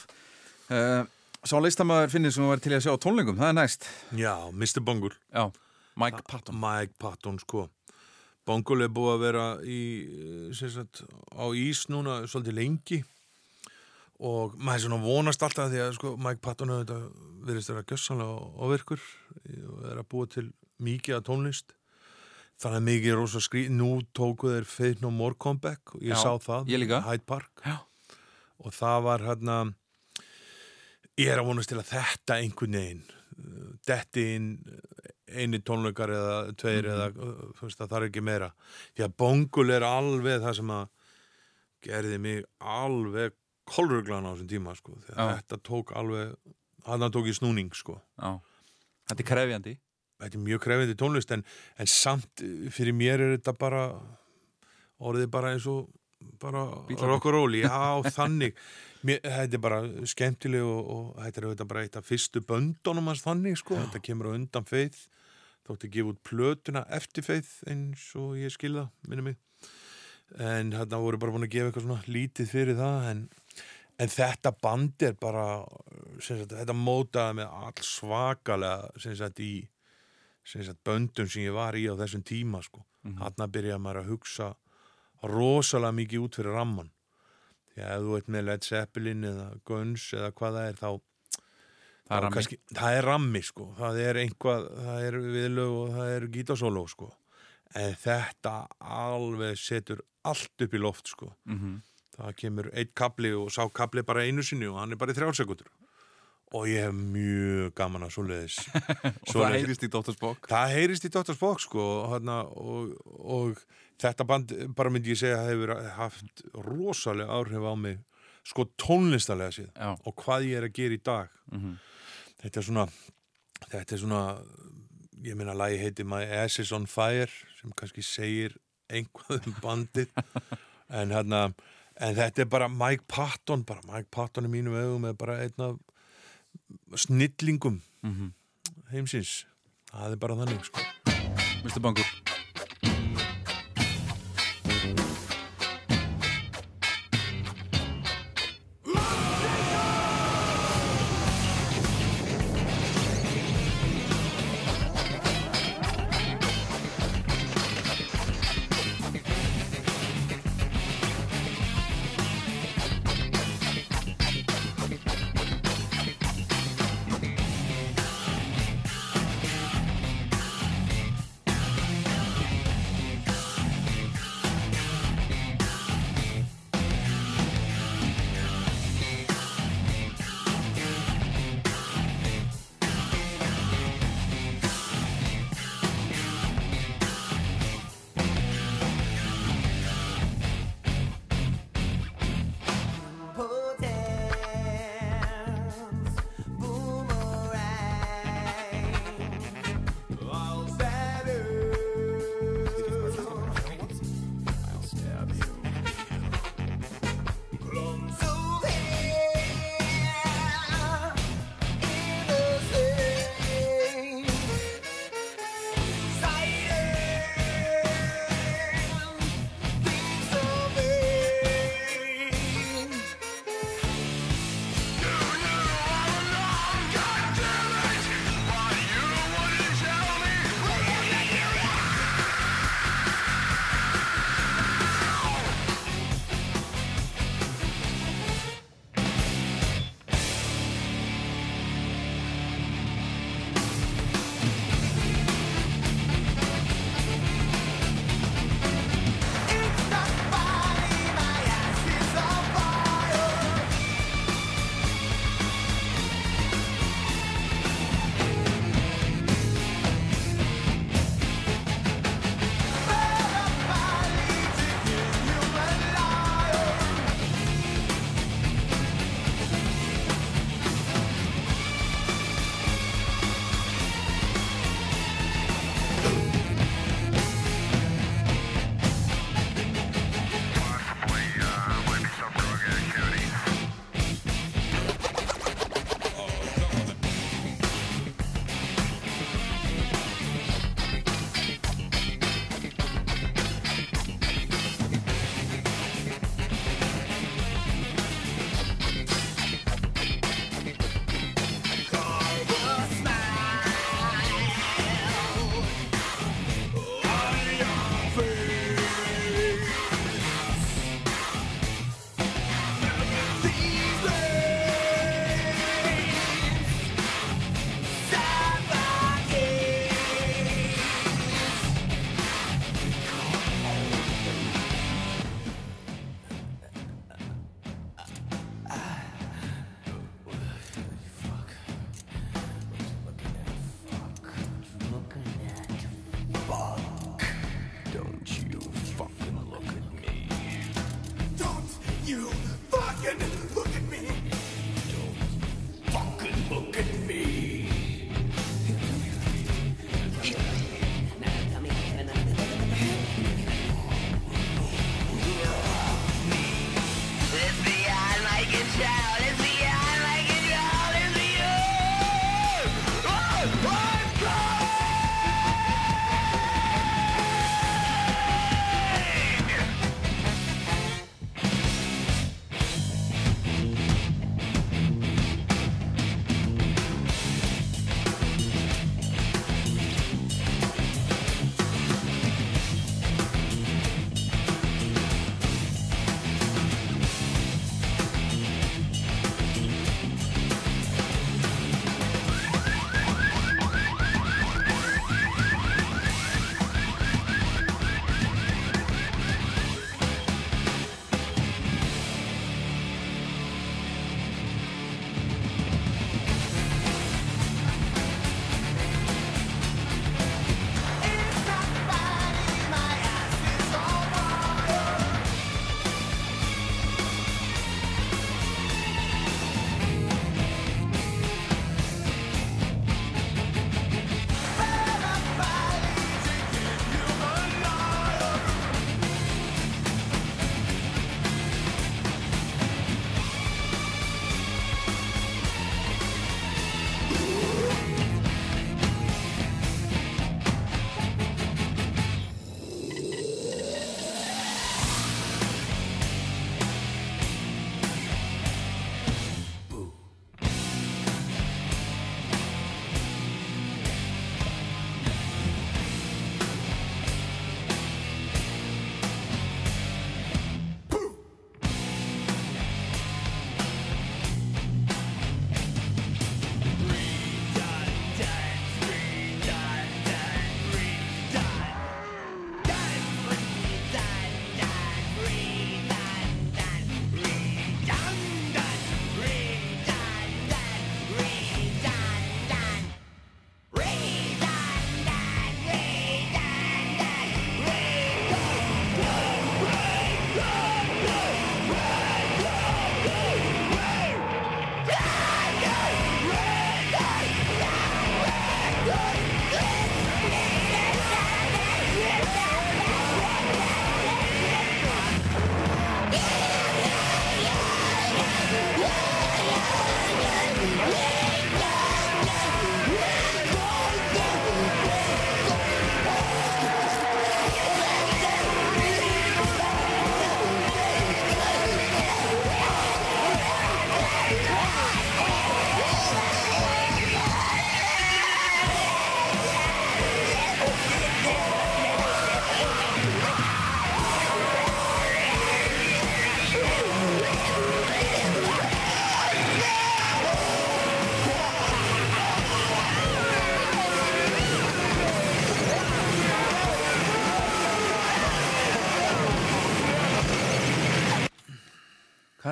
Uh, Sá listamæður finnir sem þú væri til að sjá tónlingum, það er næst. Já, Mr. Bungle Já, Mike Patton. Mike Patton, sko. Bungle er búið að vera í, eh, sagt, á ís núna svolítið lengi. Og maður svona vonast alltaf því að sko, Mike Patton verðist að vera gössanlega áverkur og er að búa til mikið að tónlist. Þannig að mikið er rosa skrý nú tóku þeir Faith No More Comeback. Og ég Já, sá það, Hyde Park. Já og það var hérna ég er að vonast til að þetta einhvern veginn uh, detti inn uh, einu tónleikar eða tveir mm -hmm. eða uh, þú veist það þarf ekki meira því að bongul er alveg það sem að gerði mig alveg kolruglan á þessum tíma sko þetta tók alveg, hann tók í snúning sko Já. Þetta er krefjandi Þetta er mjög krefjandi tónlist en, en samt fyrir mér er þetta bara orðið bara eins og bara Bítlarnir. rock and roll, já þannig mér, þetta er bara skemmtileg og, og þetta er auðvitað bara eitt af fyrstu böndunum hans þannig sko, þetta kemur á undan feið þótti að gefa út plötuna eftir feið eins og ég skilða minni mig en þetta voru bara búin að gefa eitthvað svona lítið fyrir það en, en þetta band er bara sagt, þetta mótaði með all svakalega sem sagt í sem sagt, böndum sem ég var í á þessum tíma sko. mm -hmm. byrjaði maður að hugsa rosalega mikið út fyrir ramman því að ef þú ert með Led Zeppelin eða Guns eða hvað það er þá Það er kannski, það er rammi sko. Það er einhvað, það er viðlög og það er gítasóló sko. En þetta alveg setur allt upp í loft sko. Mm það kemur eitt kapli og sá kapli bara einu sinni og hann er bara í þrjálfsekundur og ég hef mjög gaman að svoleiðis (laughs) Og það heyrist í Dóttar Spock. það heyrist í Dr. Spock sko hana, og, og þetta band bara myndi ég segja hefur haft rosalega áhrif á mig sko tónlistarlega síðan Já. og hvað ég er að gera í dag Mhm. þetta er svona þetta er svona ég meina lagi heiti My Ass is on Fire sem kannski segir einhvað um bandið (laughs) en hérna en þetta er bara Mike Patton bara Mike Patton í mínum augum er bara einn snillingum Mhm. heimsins það er bara þannig sko Mr. Bangur.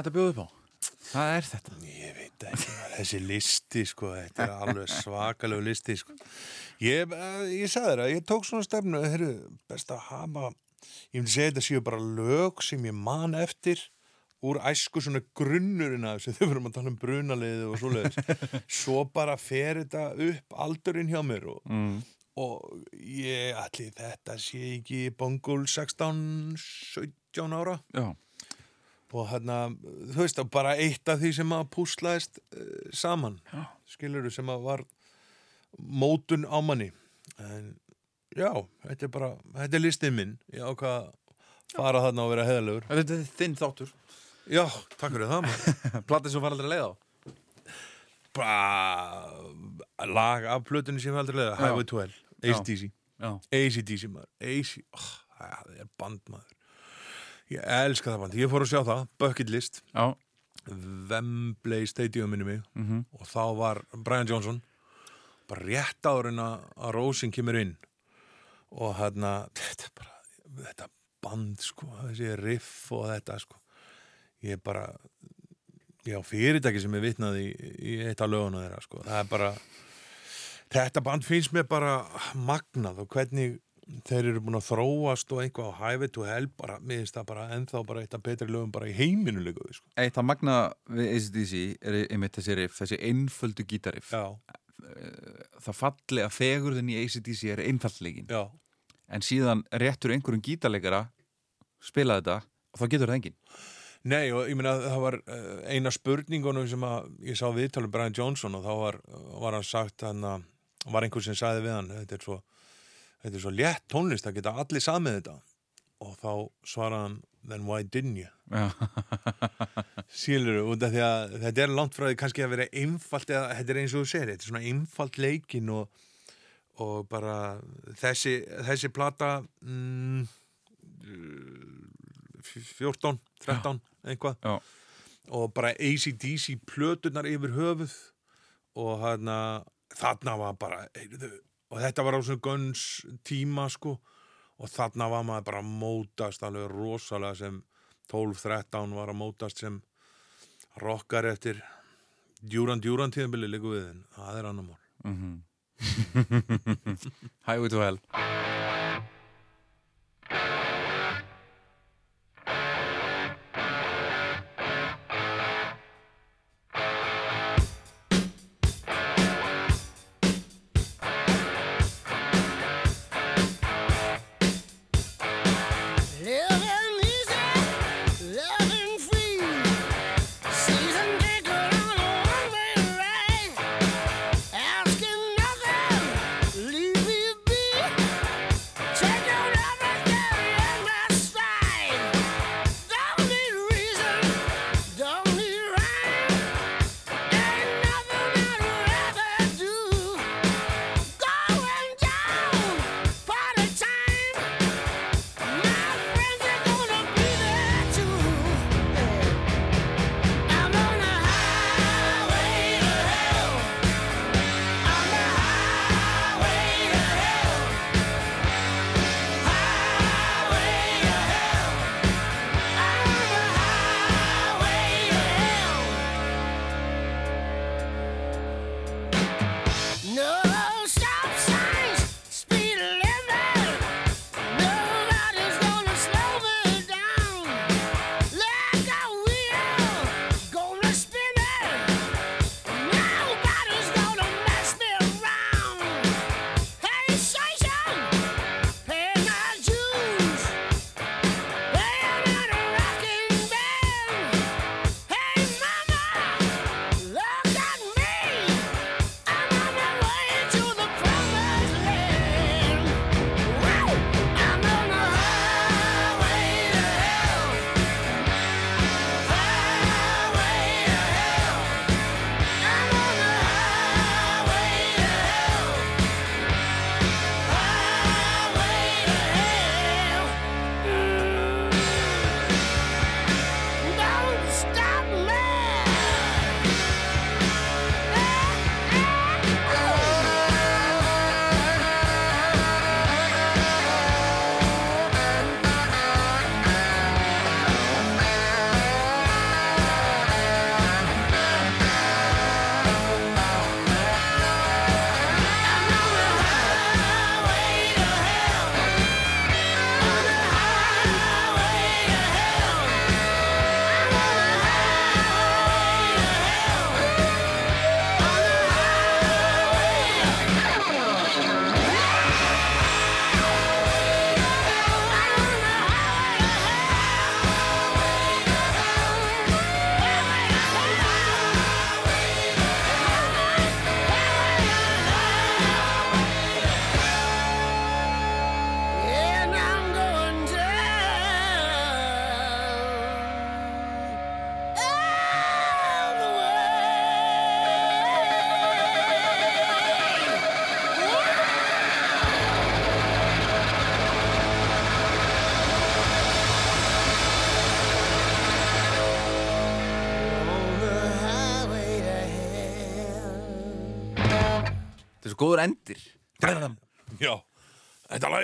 Þetta bjóð upp á? Hvað er þetta? Ég veit ekki, þessi listi sko, þetta er alveg svakalegu listi sko. Ég, eh, ég sagði að ég tók svona stefnu, heyrðu, best að hafa, ég myndi segja þetta séu bara lög sem ég man eftir úr æsku svona grunnurinn af þessu, þau verðum að tala um brunaliði og svoleiðis. (laughs) Svo bara fer þetta upp aldurinn hjá mér og, Mm. og ég allir þetta sé ekki bongul 16, 17 ára Já, og hérna, þú veist, að bara eitt af því sem að púslaðist uh, saman, Já. skilur sem að var mótun á manni. En já, þetta er bara, þetta er listið minn. Ég ákvað að fara þarna og vera heðalegur þetta er þinn þáttur. Já, takk fyrir það. (laughs) Platið sem var aldrei leið á? Bara lag af plötunni sem ég aldrei leiða, Highway 12 ACDC, Já, ACDC maður. AC, oh, það er band maður ég elska það band, ég fór að sjá það Bucket List. Já, Wembley Stadium minni mig. Mhm. og þá var Brian Johnson bara rétt áður en að Rósin kemur inn. Og hérna þetta, bara, þetta band sko, þessi riff og þetta sko. Ég bara já, fyrirtæki sem er vitnað í, í eitt af löguna þeirra sko, það er bara þetta band finnst mér bara magnað og hvernig þeir eru búin að þróast og einhvað á Highway to Hell bara, mér finnst það bara ennþá bara eitt af betri lögum bara í heiminu líka sko. Eitt að magna við ACDC er einmitt þessi riff, þessi einföldu gítariff. Já, Það falli að fegurðin í ACDC er einfalllegin. já, En síðan réttur einhverjum gítarleikara spila þetta og þá getur það enginn. Nei og ég meina það var uh, eina spurningunum sem að ég sá viðtalum Brian Johnson og þá var, var hann sagt hann að var einhver sem sagði við hann þetta er svo, þetta er svo létt tónlist það geta allir samið þetta. Og þá svaraði hann then why didn't you? Sílur út af því að þetta er langt frá því kannski að vera einfalt eða þetta er eins og þú segir, þetta er svona einfalt leikin og, og bara þessi, þessi plata mm, 14, 13 eitthvað. Já. og bara ACDC plötunar yfir höfuð. Og þarna þarna var bara heyrðu, og þetta var á svona Guns tíma sko. Og þarna var maður bara mótast alveg rosalega sem 12-13 var að mótast sem rockar eftir djúran djúran tíðanbili líku við en það er annar mál. (laughs) Highway to Hell.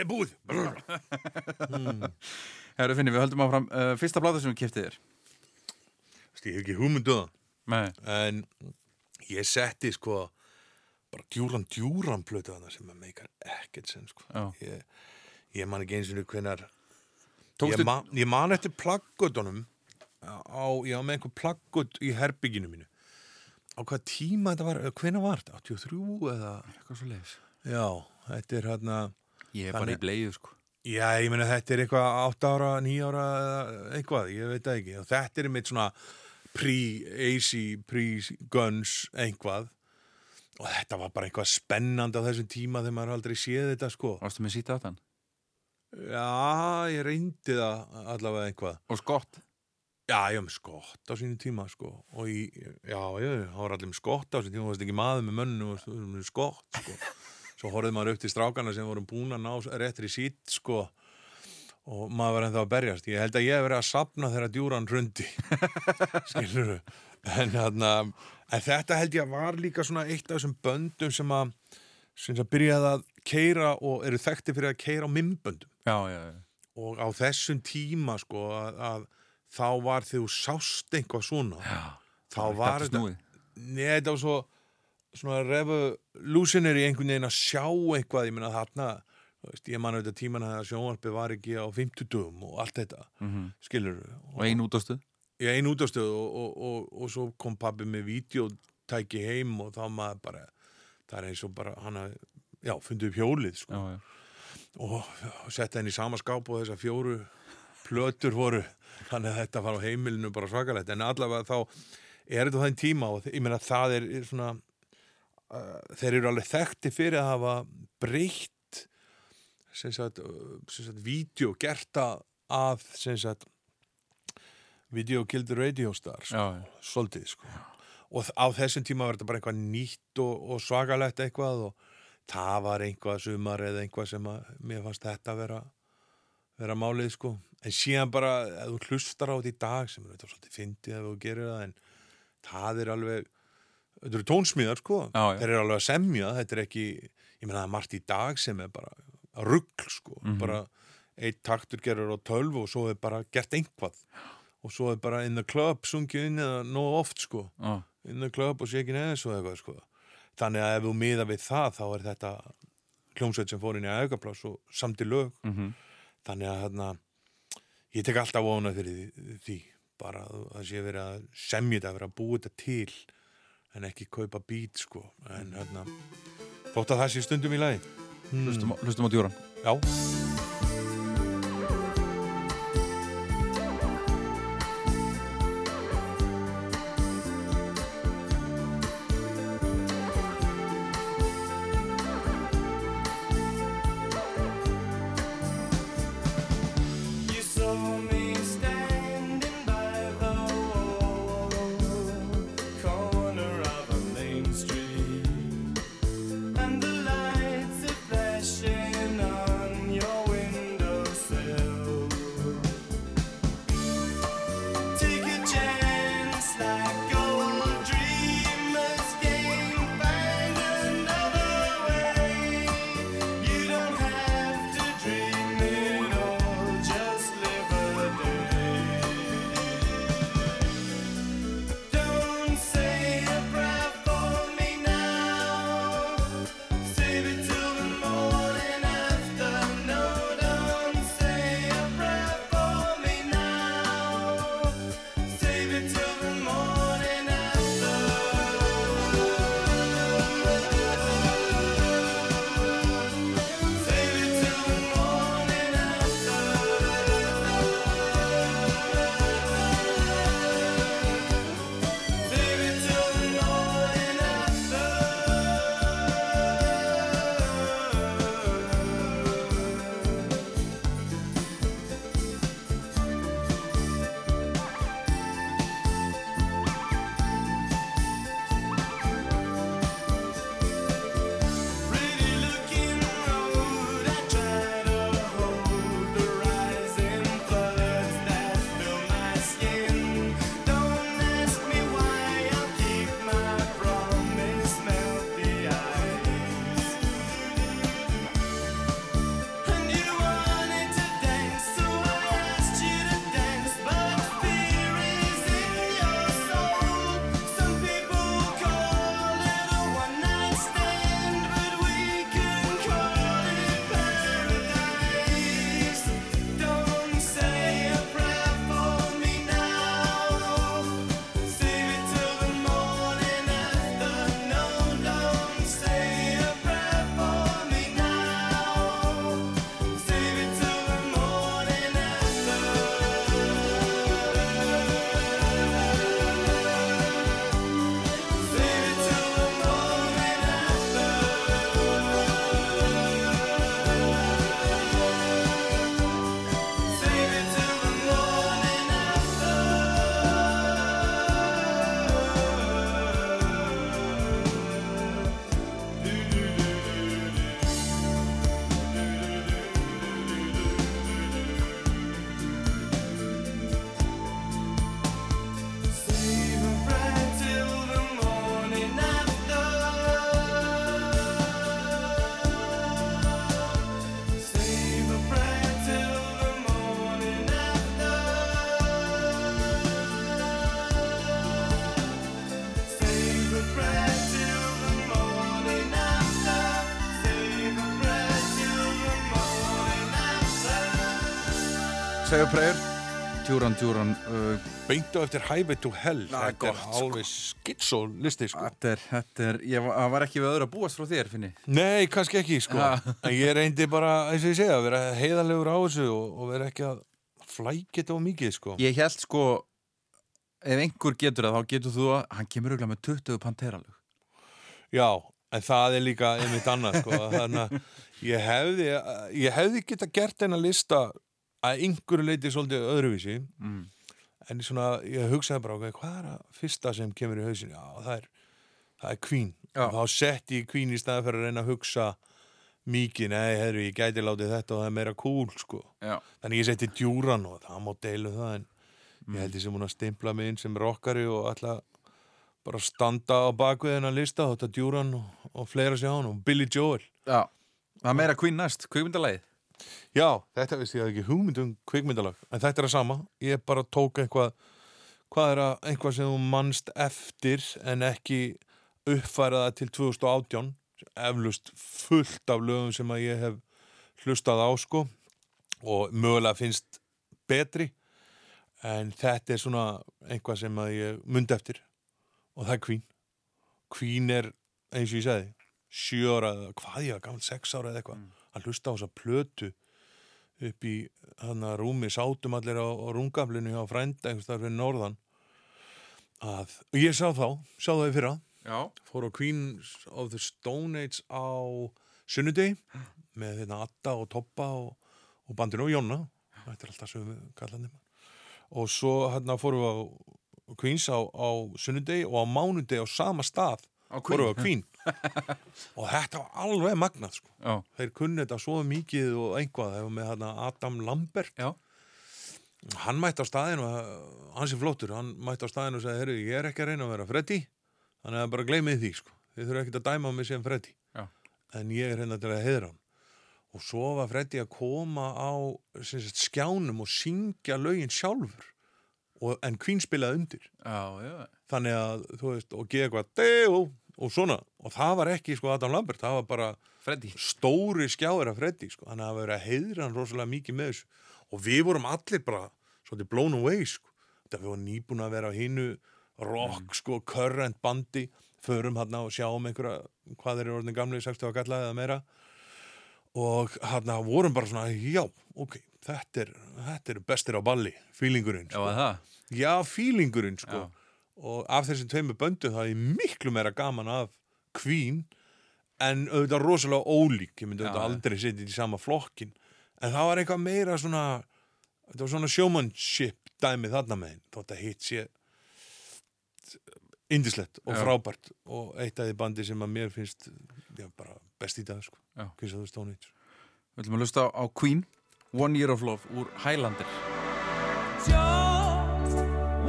Lag er búið (laughs) Herru Finni, við höldum áfram. Uh, fyrsta bláða sem við kiftið þér. Ég hef ekki hugmyndu það Nei. en ég setti sko bara djúran djúran plötu þarna sem að meikar ekkert sem sko ég, ég man ekki eins og hvenar Tókstu, ég, man, ég man eftir plaggutunum á, ég var með einhver plaggut í herbygginu mínu á hvað tíma þetta var, hvenær var þetta 83 eða eitthvað svo leiðis. já, þetta er hérna Ég er bara í bleið, sko. já, ég meina þetta er eitthvað 8 ára, 9 ára eitthvað, ég veit það ekki og þetta er mitt svona pre-AC, pre-guns einhvað og þetta var bara eitthvað spennandi á þessum tíma þegar maður aldrei séð þetta sko Varstu með síta á þann? já, ég reyndi það allavega einhvað Og skott. Já, ég var með skott á sínu tíma sko og í, já, ég, það var allir með skott á sínu tíma, þú veist ekki maður með mönnu og skott sko svo horfði maður upp til strákana sem voru búin að ná réttri sít sko og maður var ennþá að berjast ég held að ég hef verið að sapna þegar djúran hrundi (laughs) skilur en, hérna, en þetta held ég að var líka svona eitt af þessum böndum sem að sem að byrjaði að keira og eru þekkti fyrir að keira á mimböndum Já, já, já. og á þessum tíma sko að, að þá var þú sást eitthvað svona Já. þá var þetta. Nei, þetta var svo svona revolutionary einhvern veginn að sjá eitthvað. Ég meina þarna veist, ég man auðvitað tíman að sjónvarpið var ekki á 50 dögum og allt þetta Mm skilur Og ein útastuð. ég ein útastöð og, og, og, og svo kom pabbi með vídeotæki heim og þá maður bara það er eins og bara hann að já, fundið upp hjólið sko. Já, já. og setta henni í sama skáp og þessar fjóru plötur voru. Þannig að þetta var á heimilinu bara svakalegt. En allavega þá er þetta þann tíma og ég meina það er svona uh, þeir eru alveg þekkti fyrir að hafa breytt sem sagt, uh, sem sagt vídeo gert að að sem sagt Video Killed the Radio Star sko, Já, já. svolítið sko. Og þ- á þessum tíma var þetta bara eitthvað nýtt og, og svakalegt eitthvað og það var einhvað sumar eða einhvað sem að mér fannst þetta vera vera málið sko. En síðan bara, ef þú hlustar á þetta í dag sem er þetta svolítið fyndið ef þú gerir það en það er alveg þetta eru tónsmíðar sko Já, já. þeir eru alveg að semja, þetta er ekki ég meina það er margt í dag sem er bara rugl sko, Mhm. bara eitt taktur gerur á tölvu og svo er bara gert einhvað og svo er bara in the club sungið inn eða nóg oft sko Já. in the club og shaking ass og eitthvað sko. þannig að ef þú miða við það þá er þetta hljómsveit sem fór inn í aukapláss og samt í lög Mhm. þannig að hérna ég tek alltaf vona fyrir því, bara að það sé verið að semja þetta verið að búa þetta til en ekki kaupa bít sko. En hérna þótt að það sé stundum í lagi. Hlustum, á- hlustum á djúran. já Prayer Djúran, djúran uh, Beintu eftir Highway to Hell Það er Þetta er gott, sko. alveg skitsó listi sko. Þetta er, þetta er Ég var, ekki við öðru að búast frá þér, finni Nei, kannski ekki sko. En ég reyndi bara, eins og ég segja, að vera heiðarlegur á þessu og, og vera ekki að flækja þetta á mikið sko. Ég held sko Ef einhver getur það, þá getur þú að Hann kemur auðvitað með 20 panteralög Já, en það er líka einmitt annað sko. Þannig að ég hefði ég hefði geta gert eina lista að einhverju leiti svolítið öðruvísi. Mm. en svona, ég hugsaði bara okay, hvað er að fyrsta sem kemur í hausin já, það er, það er Queen Já. og þá sett ég Queen í staði fyrir að reyna að hugsa mikið, nei, herru, ég gæti látið þetta og það er meira cool, sko. Já, þannig ég setti djúran og það má deilu það en ég held ég sem hún að stimpla mig inn sem rockari og alltaf bara standa á bakvið hennar lista þetta djúran og, og fleira sér á hann og Billy Joel. Já. Það er meira Queen næst, kvikmyndalæð Já, þetta veist ég hafði ekki hugmynd um kvikmyndalag, en þetta er að sama. Ég bara tók eitthvað hvað er að eitthvað sem þú mannst eftir en ekki uppfæra það til 2018 eflust fullt af lögum sem að ég hef hlustað á sko og mögulega finnst betri en þetta er svona eitthvað sem að ég mundi eftir og það er Queen. Queen er, eins og ég sagði sjö ára eða hvað ég var gammal, sex ára eða eitthvað að hlusta á þessa plötu upp í hann að rúmi sátum allir á, á rungaflinu hjá frænda einhvers þar fyrir norðan. Að, ég sá þá, sá það í fyrra. Já, fór á Queens of the Stone Age á sunnudegi með hérna Atta og Toppa og, og bandinu og Jonna. Þetta er alltaf sömu kallandi og svo hérna fórum við á Queens á, á sunnudegi og á mánudegi á sama stað Á fórum við á Queen og þetta var alveg magnað sko. Þeir kunni þetta svo mikið og einhvað þegar með hérna Adam Lambert. Já. Hann mætti á staðinu hans er flottur, hann mætti á staðinu og sagði, herru, ég er ekki að reyna að vera Freddy. Þannig að bara gleymið því, sko. Þið þurfa ekki að dæma mig sem Freddy. Já. en ég er hérna til að heiðra hann. Og svo var Freddy að koma á sagt, skjánum og syngja lögin sjálfur. Og, en Queen spilaði undir. Já, þannig að, þú veist, og geða eitthvað og svona, og það var ekki sko Adam Lambert, það var bara Freddy stóri skjáir af Freddy sko. hann hafa verið að heiðra hann rosalega mikið með þessu og við vorum allir bara svolítið blown away sko. þetta við vorum nýbúin að vera á hinu rock, sko, current bandi förum hann og sjáum einhverja hvað eru orðin gamlega 60 að galla eða meira og hann vorum bara svona já, ok, þetta er þetta er bestir á balli, feelingurinn sko. að það já, feelingurinn sko. Já. Og af þessum tveimu böndum það er miklu meira gaman af Queen en auðvitað rosalega ólík. Ég myndi auðvitað aldrei setja þetta í sama flokkin en það var eitthvað meira svona þetta var svona showmanship dæmið þarna með hinn þótt að hitt sé indislegt og Já. frábært. Og eitt af því bandi sem að mér finnst já, bara best í dag sko. Kings of the Stone Age. Við ætlum að lusta á Queen One Year of Love úr Highlander. Just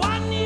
one year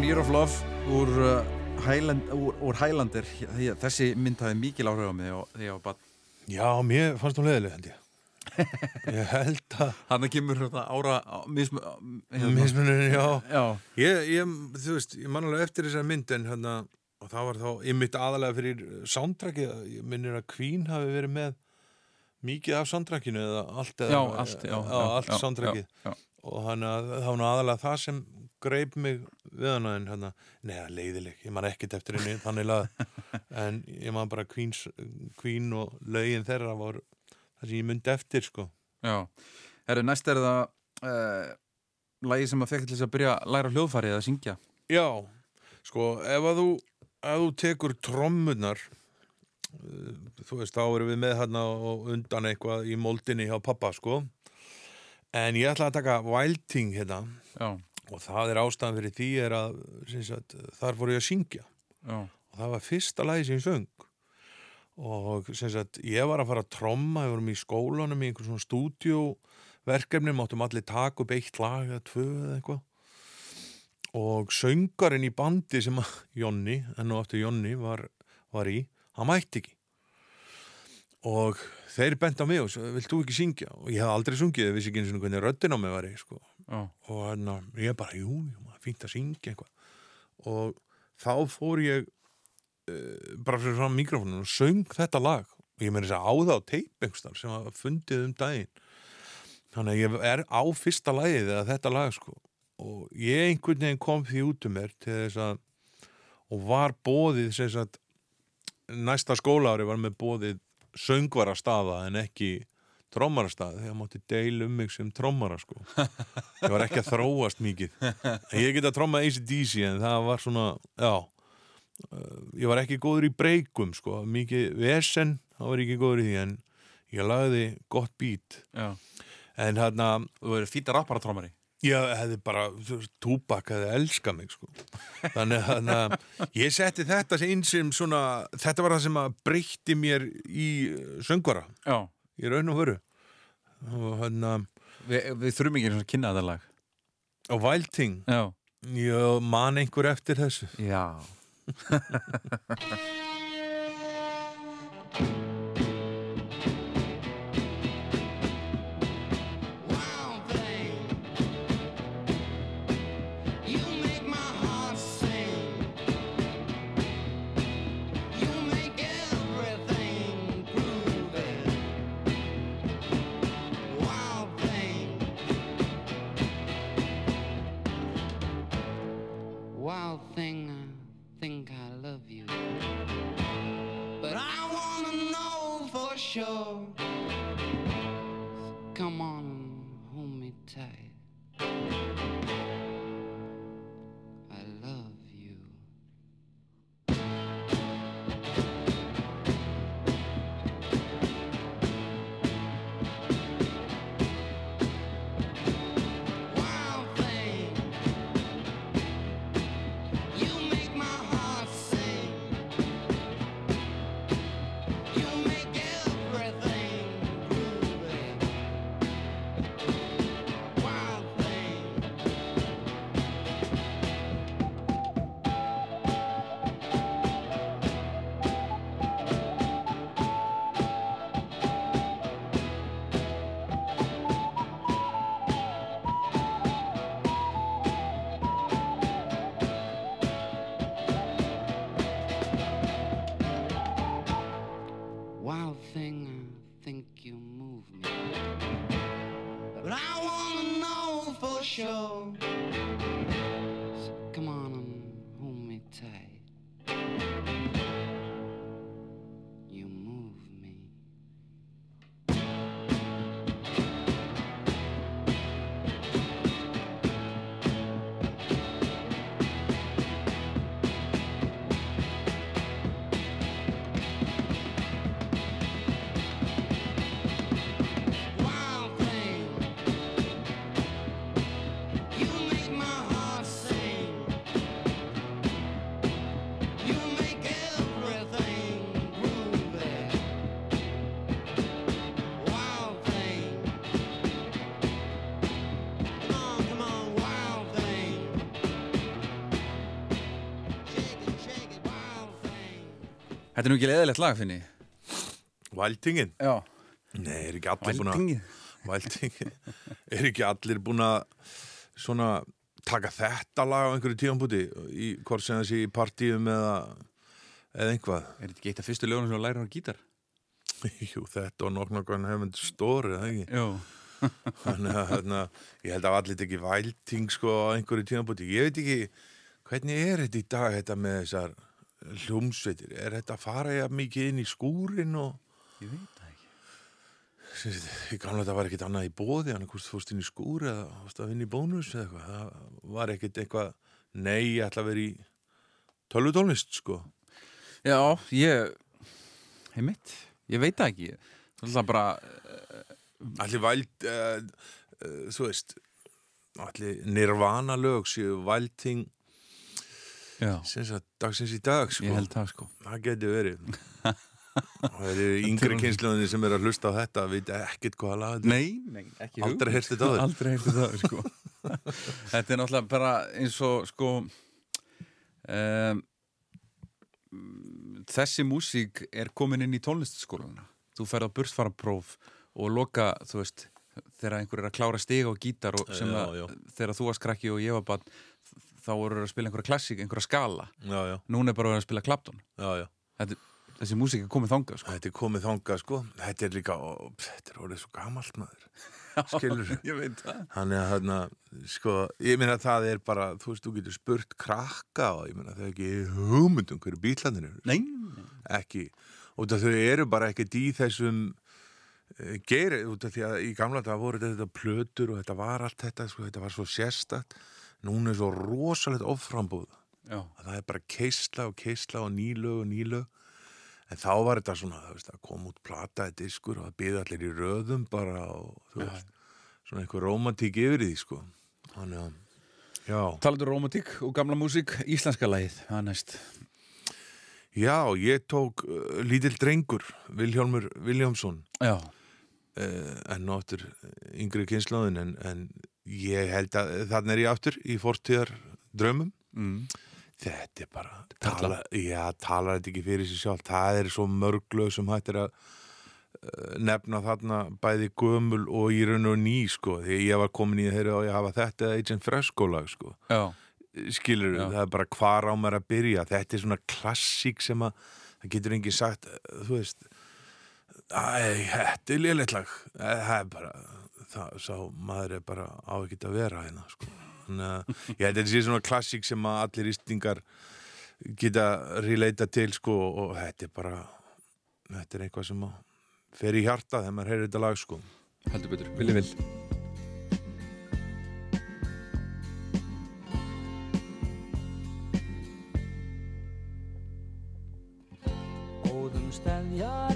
One Year of Love úr, uh, Highland, úr, úr Highlander. Þessi mynd hafði mikil áhrif á mig því ég var bara Já, mér fannst hún leðileg held ég. (laughs) Ég held að Þannig kemur þetta ára hérna. Mismunin, já. Já, Ég, ég, þú veist, ég man alveg eftir þessar mynd en hérna, og það var þá ymmit aðalega fyrir soundtrackið, ég minnir að Queen hafi verið með mikið af soundtrackinu eða allt eða, já, allt allt já. og hann að það var aðalega það sem greip mig við hana en hérna, neða leiðileg, ég man ekkert eftir henni þannig lað, (laughs) en ég man bara Queens, Queen og lögin þeirra var það sem ég myndi eftir sko. Já, herru, næst er það uh, lagi sem að fekk til þess að byrja að læra hljóðfærið að syngja. Já, sko, ef að þú, ef þú tekur trommunar, uh, þú veist, þá erum við með hérna og undan eitthvað í moldinni hjá pappa, sko. En ég ætla að taka Wilding hérna. Já, og það er ástæðan fyrir því er að, sagt, þar fór ég að syngja. Já, og það var fyrsta lagi sem ég söng. Og sagt, ég var að fara að tromma, við vorum í skólanum í einhver svona stúdíóverkefni, máttum allir taka upp eitt lag eða tvö eða eitthvað. Og söngarinn í bandi sem að Jonni, enn og aftur Jonni var, var í, hann mætti ekki. Og þeir bent á mig og svo, vilt þú ekki syngja? Og ég hef aldrei sungið, ég vissi ekki eins og hvernig röddin á mig var í, sko já, og hérna, ég bara, jú, jú, fínt að syngja eitthvað. Og þá fór ég uh, bara fyrir fram mikrofónum og söng þetta lag. Og ég meiri þess að á það á teip einhverstar sem var fundið um daginn. Þannig að ég er á fyrsta lagið eða þetta lag sko. Og ég einhvern veginn kom því út um mér til þess að og var bóðið sem sagt næsta skólaári var með bóðið söngvarastaða en ekki trommarastaði þegar mátti deil um mig sem trommara sko. Ég var ekki að þróast mikið. Ég get að tromma ACDC en það var svona, já uh, ég var ekki góður í breykum sko. Mikið vesen, það var ekki góður í því en ég lagði gott beat. Já. En hérna, Þú verður fýta rapparatrómari ég hefði bara túbak hefði elskað mig sko. Þannig að ég setti þetta inn sem svona, þetta var það sem að breytti mér í uh, söngvara. Já, í raun og veru. Og hérna Vi, við þurfum ekki að kynna þetta lag. og Wild Thing. Já, ég man einhver eftir þessu. Já (laughs) (laughs) Þetta er nú ekki leðilegt lag, finni. Væltingin? Já, Nei, er ekki allir búin að Væltingið. Væltingin Er ekki allir búin að svona taka þetta lag á einhverju tíðanbúti í hvort sem þessi í partíum eða eða einhvað Er þetta ekki eitt af fyrstu lögunum sem þú lærir á gítar? (laughs) Jú, þetta og nokk nokk hefund stóri, eða ekki? Jú (laughs) Þannig að hérna, ég held að allir ekki vælting sko á einhverju tíðanbúti Ég veit ekki, hvernig er þetta í dag þetta með þessar hljómsveitir. Er þetta að fara ég mikið inn í skúrin og Ég veit það ekki. Sagt, Í gamla þetta var ekkert annað í bóði hann hvort þú fórst inn í skúr eða fórst að vinna í bónus eða eitthvað. Það var ekkert eitthvað nei, ég ætla að vera í tölvutónlist sko. Já, ég Heimitt, ég veit það ekki. Það er bara allir væld uh, uh, þú veist allir nirvana lög séu vælting Sem sagt dagsins í dag sko. Ég held það sko. Það getur verið. (laughs) Það eru yngri kynsluðinni sem er að hlusta á þetta ekkert að laga þetta er. Nei, nei, ekki Aldrei heyrst þetta áður. Aldrei heyrst þetta áður, sko. (laughs) Þetta er náttúrulega bara eins og sko um, Þessi músík er komin inn í tónlistaskólana Þú ferð á burstfarapróf og loka, þú veist þegar einhver er að klára stiga og gítar og sem Já, að, já. þegar þú varst krakki og ég var bara þá voru að spila einhverja klassík, einhverja skala. Já, já, Núna er bara að spila Þetta, Þessi músík er komið þangað, sko. Þetta er komið þangað sko. Þetta er líka, ó, þetta er orðið svo gamalt maður. Skilur (laughs) Þannig að hérna, sko, ég meina að það er bara, þú veist, þú getur spurt krakka og ég meina það er ekki hugmyndum hverju bílandir eru. Nei, Ekki. Af þau eru bara ekkert í þessum uh, geiri, út af því að í gamla það voru þetta plötur og þetta var allt þetta, sko, þetta var svo sérstætt. Núna er svo rosalegt offrambúð. já, Að það er bara keisla og keisla og nýlög og nýlög. En þá var þetta svona, veist, að koma út plataði diskur og það byði allir í röðum bara og þú veist, svona einhver romantík yfir því, sko. Þannig að, já, Talaðu romantík og gamla músík, íslenska lagið, það er næst. já, ég tók uh, lítill drengur, Vilhjálmur Viljámsson, Já, uh, en áttur yngri kynslaðin, en, en ég held að þannig er ég áttur í fortíðar draumum. mm. Þetta er bara, tala, já, talar þetta ekki fyrir sig sjálf, það er svo mörglög sem hættir að uh, nefna þarna bæði gömul og í raun og ný, sko, því ég var komin í þeirra og ég hafa þetta eða Agent Fresco lag, sko, já, skilur Já. það er bara hvar á mér að byrja, þetta er svona klassík sem að, það getur enginn sagt, uh, þú veist, æ, þetta er léleitt lag, Eh, það er bara, það, sá maður er bara á ekkert að vera hérna, sko. Þannig að ég held að þetta sé svona klassík sem að allir ístingar geta relata til sko og þetta er bara þetta er eitthvað sem að fer í hjarta þegar maður heyrir þetta lag sko heldur betur, villi vill. Óðum stefjar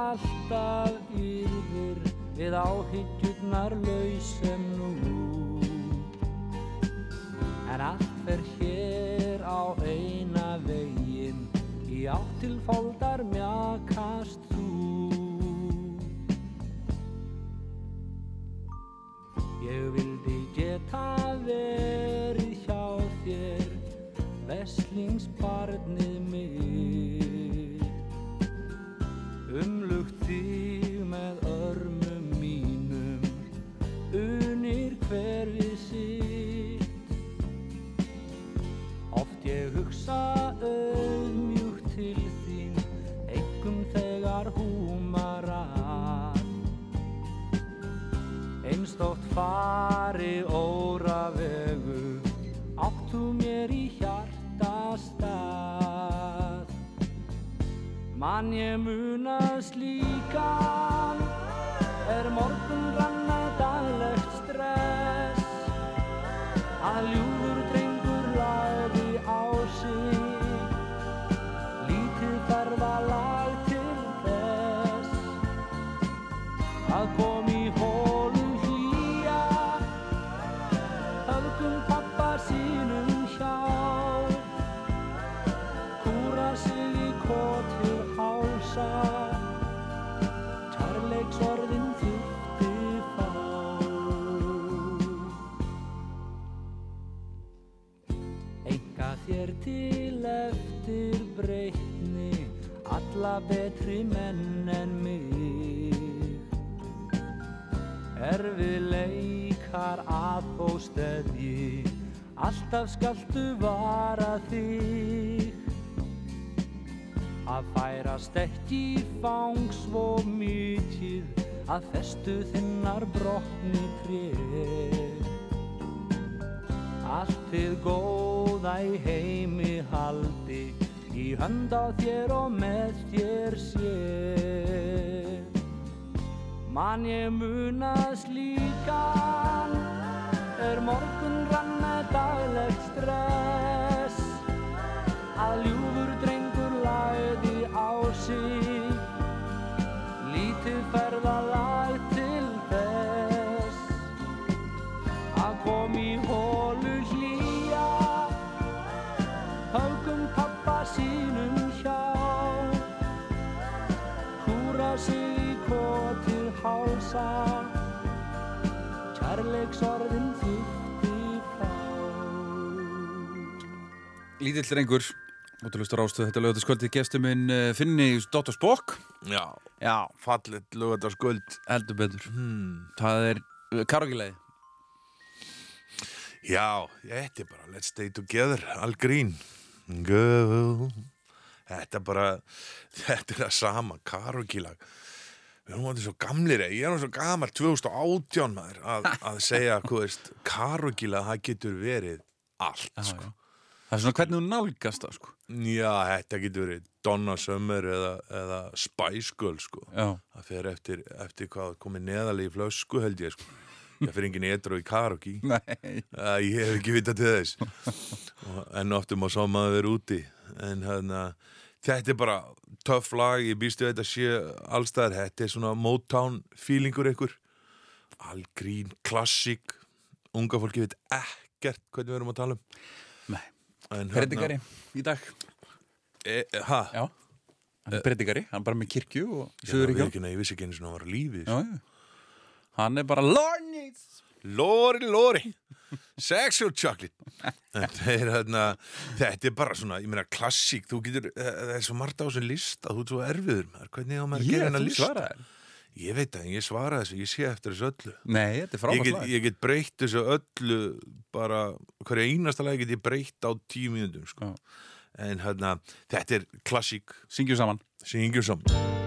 alltaf yrðir við áhyggjurnar laus sem nú. En allt fer hér á eina veginn í átt til fóldar mjakast þú. Ég vildi geta verið hjá þér Veslingsbarnið mitt Umlugt þig með örmum mínum Unir hver við sitt. Oft ég hugsa auðmjúkt til þín Einkum þegar húmarar Einstótt fari óra vegu Áttu mér Man ég munað slíkan Er morgun ranna daglegt stress. Að ljúfur betri menn en mig. Erfileikar að þó steðji Alltaf skaltu vara þig. Að færast ekki í fang svo mikið Að festu þinnar brotni tré Allt þið góða í heimi haldi Í hönd á þér og með þér sé. Man ég munað slíkan Er morgun rann með daglegt stress. Að ljúfur drengur lagði á sig Lítið ferðalag hálsa Kærleiksorðin þýtti frá Lítill drengur, ótrúlustur ástöð, þetta lögðu skvöldið gestur minn uh, Finni Dóttar Spokk. Já, Já, fallit lögða skuld heldur betur. Hmm. Það er uh, karaoke-leið. Já, þetta er bara Let's Stay Together, Al Green Girl Þetta er bara, (laughs) þetta er það sama karaoke-lag Við erum áttið svo gamlir, ég er nú svo gammal 2018 maður að, að segja, hvað veist, karaoke-lag, það getur verið allt, sko. Það er svona hvernig þú nálgast það, sko. Já, þetta getur verið Donna Summer eða, eða Spice Girl, sko. Já. Það fer eftir, eftir hvað komið neðalegi í flösku, held ég, sko. Það fer engin edru í. (laughs) Æ, ég hef ekki vitað til þess enn oftum að sá maður vera úti en hérna þetta er bara töff lag, ég býstu að þetta sé allstæðar, þetta er svona Motown feelingur ykkur algrín, klassík unga fólki veit ekkert hvernig við erum að tala um Nei. En Predikari í dag. e, ha? Já. Hann er predikari, hann er bara með kirkju og sögur ekki á. nei, ég vissi ekki svona að hann var á lífi Já, já. Hann er bara Lornitz. Lóri, lóri Sexual chocolate. Þeir, hérna, Þetta er bara svona, ég meina klassík. Þú getur, eh, það er svo margt á þessu lista. Þú ert svo erfiður maður, hvernig á maður að gera hennar þú lista? svaraðir. Ég veit það, ég svara þessu, ég sé eftir þessu öllu. Nei, þetta er ég get, ég get breytt þessu öllu bara, hverja einasta lag get ég breytt á tíu mínútum sko. En hérna, þetta er klassík. Syngjum saman. syngjum saman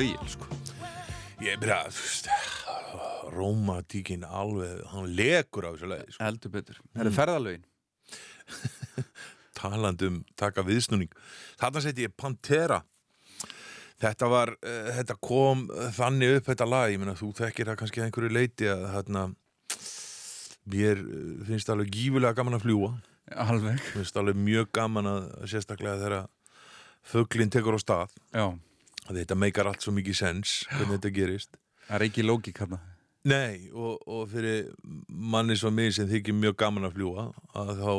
flauil, sko. Ég þú veist, rómatíkin alveg, hann lekur á þessu leið, sko. Heldur betur. Það eru ferðalögin. (laughs) talandi um taka viðsnúning þarna seti ég Pantera þetta var, uh, þetta kom þannig upp þetta lag, ég meina þú þekkir það kannski að einhverju leiti að þarna mér uh, finnst alveg gífulega gaman að fljúa Alveg. mér finnst alveg mjög gaman að sérstaklega þegar fuglinn tekur á stað Já. Þetta meikar allt svo mikið sens hvernig þetta gerist Það er ekki lógík hérna. Nei, og, og fyrir manni svo mig sem þykir mjög gaman að fljúa að þá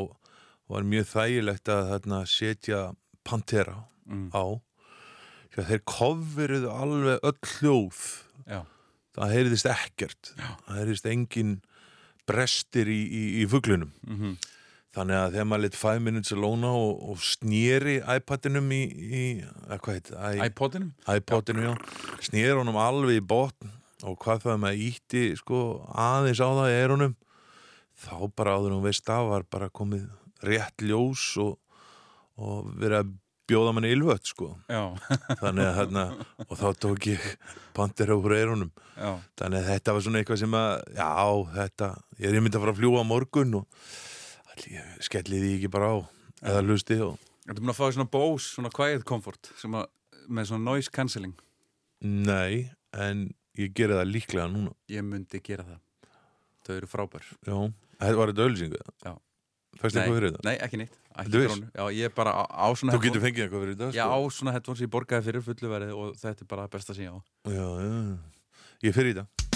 var mjög þægilegt að þarna, setja Pantera á því að þeir coveruðu alveg öll hljóð Já. það heyrðist ekkert Já. það heyrðist engin brestir í, í, í fuglunum Mhm. Þannig að þegar maður lit 5 minutes alone og, og snýri iPadinum í, í að hvað heit, I, iPodinum? iPodinum, já, snýri honum alveg í botn og hvað það með ítti sko aðeins á það í erunum þá bara áður hún veist að var bara komið rétt ljós og, og verið að bjóða manni ylvött sko Já. (laughs) þannig að hérna og þá tók ég panter úr eyrunum Já. þannig að þetta var svona eitthvað sem að já, þetta, ég er myndið að fara að fljúa á morgun og allir, ég skelli því ekki bara á eða hlusti og Ertu búin að fá svona Bose, svona quiet comfort sem að, með svona noise cancelling? Nei, en ég geri það líklega núna. Ég myndi gera það. Þau eru frábær. Já, þetta var þetta ölsingu Já. eitthvað þetta? Nei, ekki neitt. Ekki Þú. Já, ég bara á, á svona þú getur fengið eitthvað fyrir þetta? Já, á sko? svona headphones sem ég borgaði fyrir fullu verið og þetta er bara besta sem ég á. Já, já, ég fyrir þetta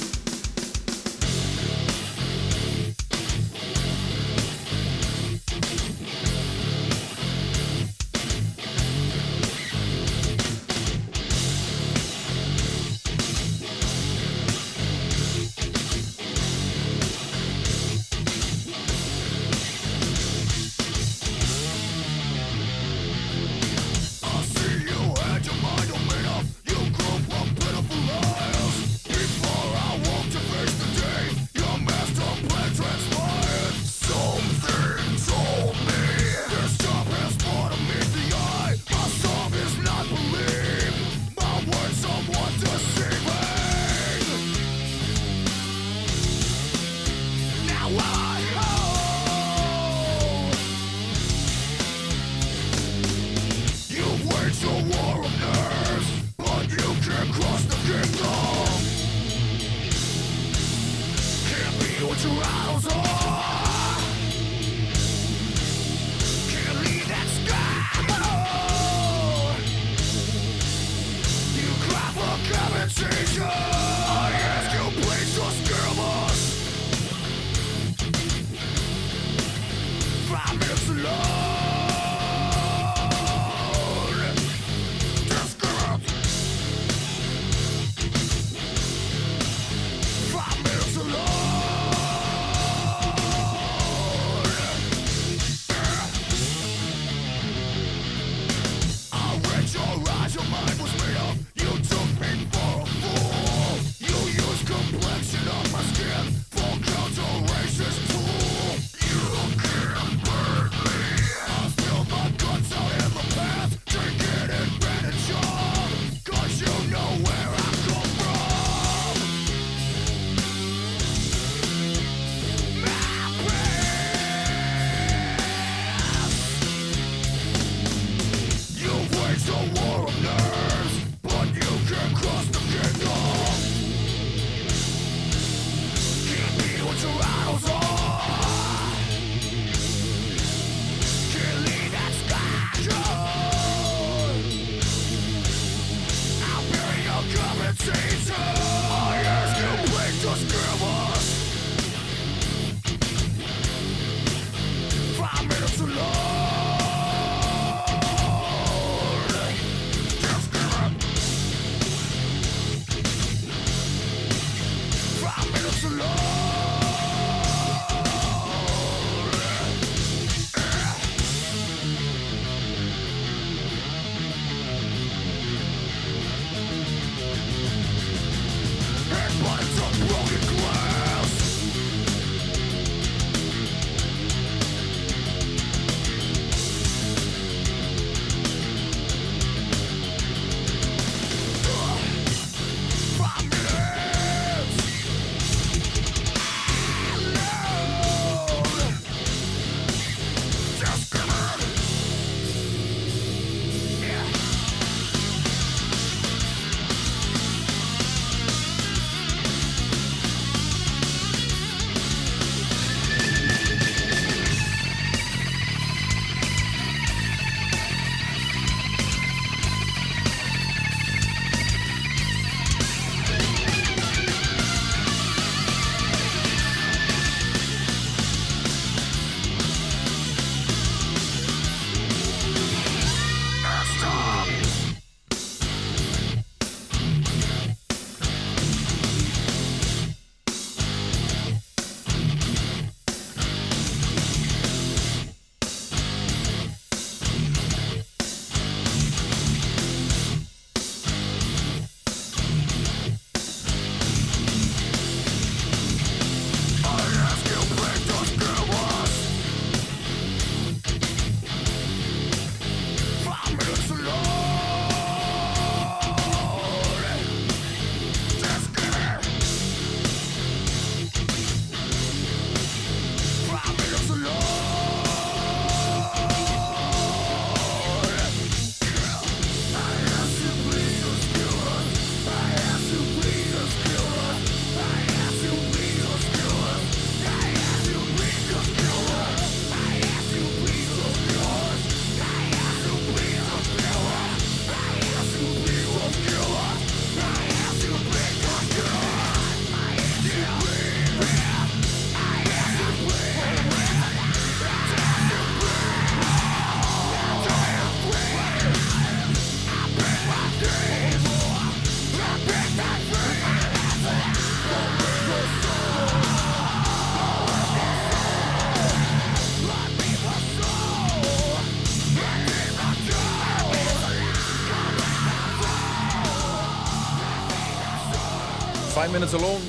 Minutes Alone.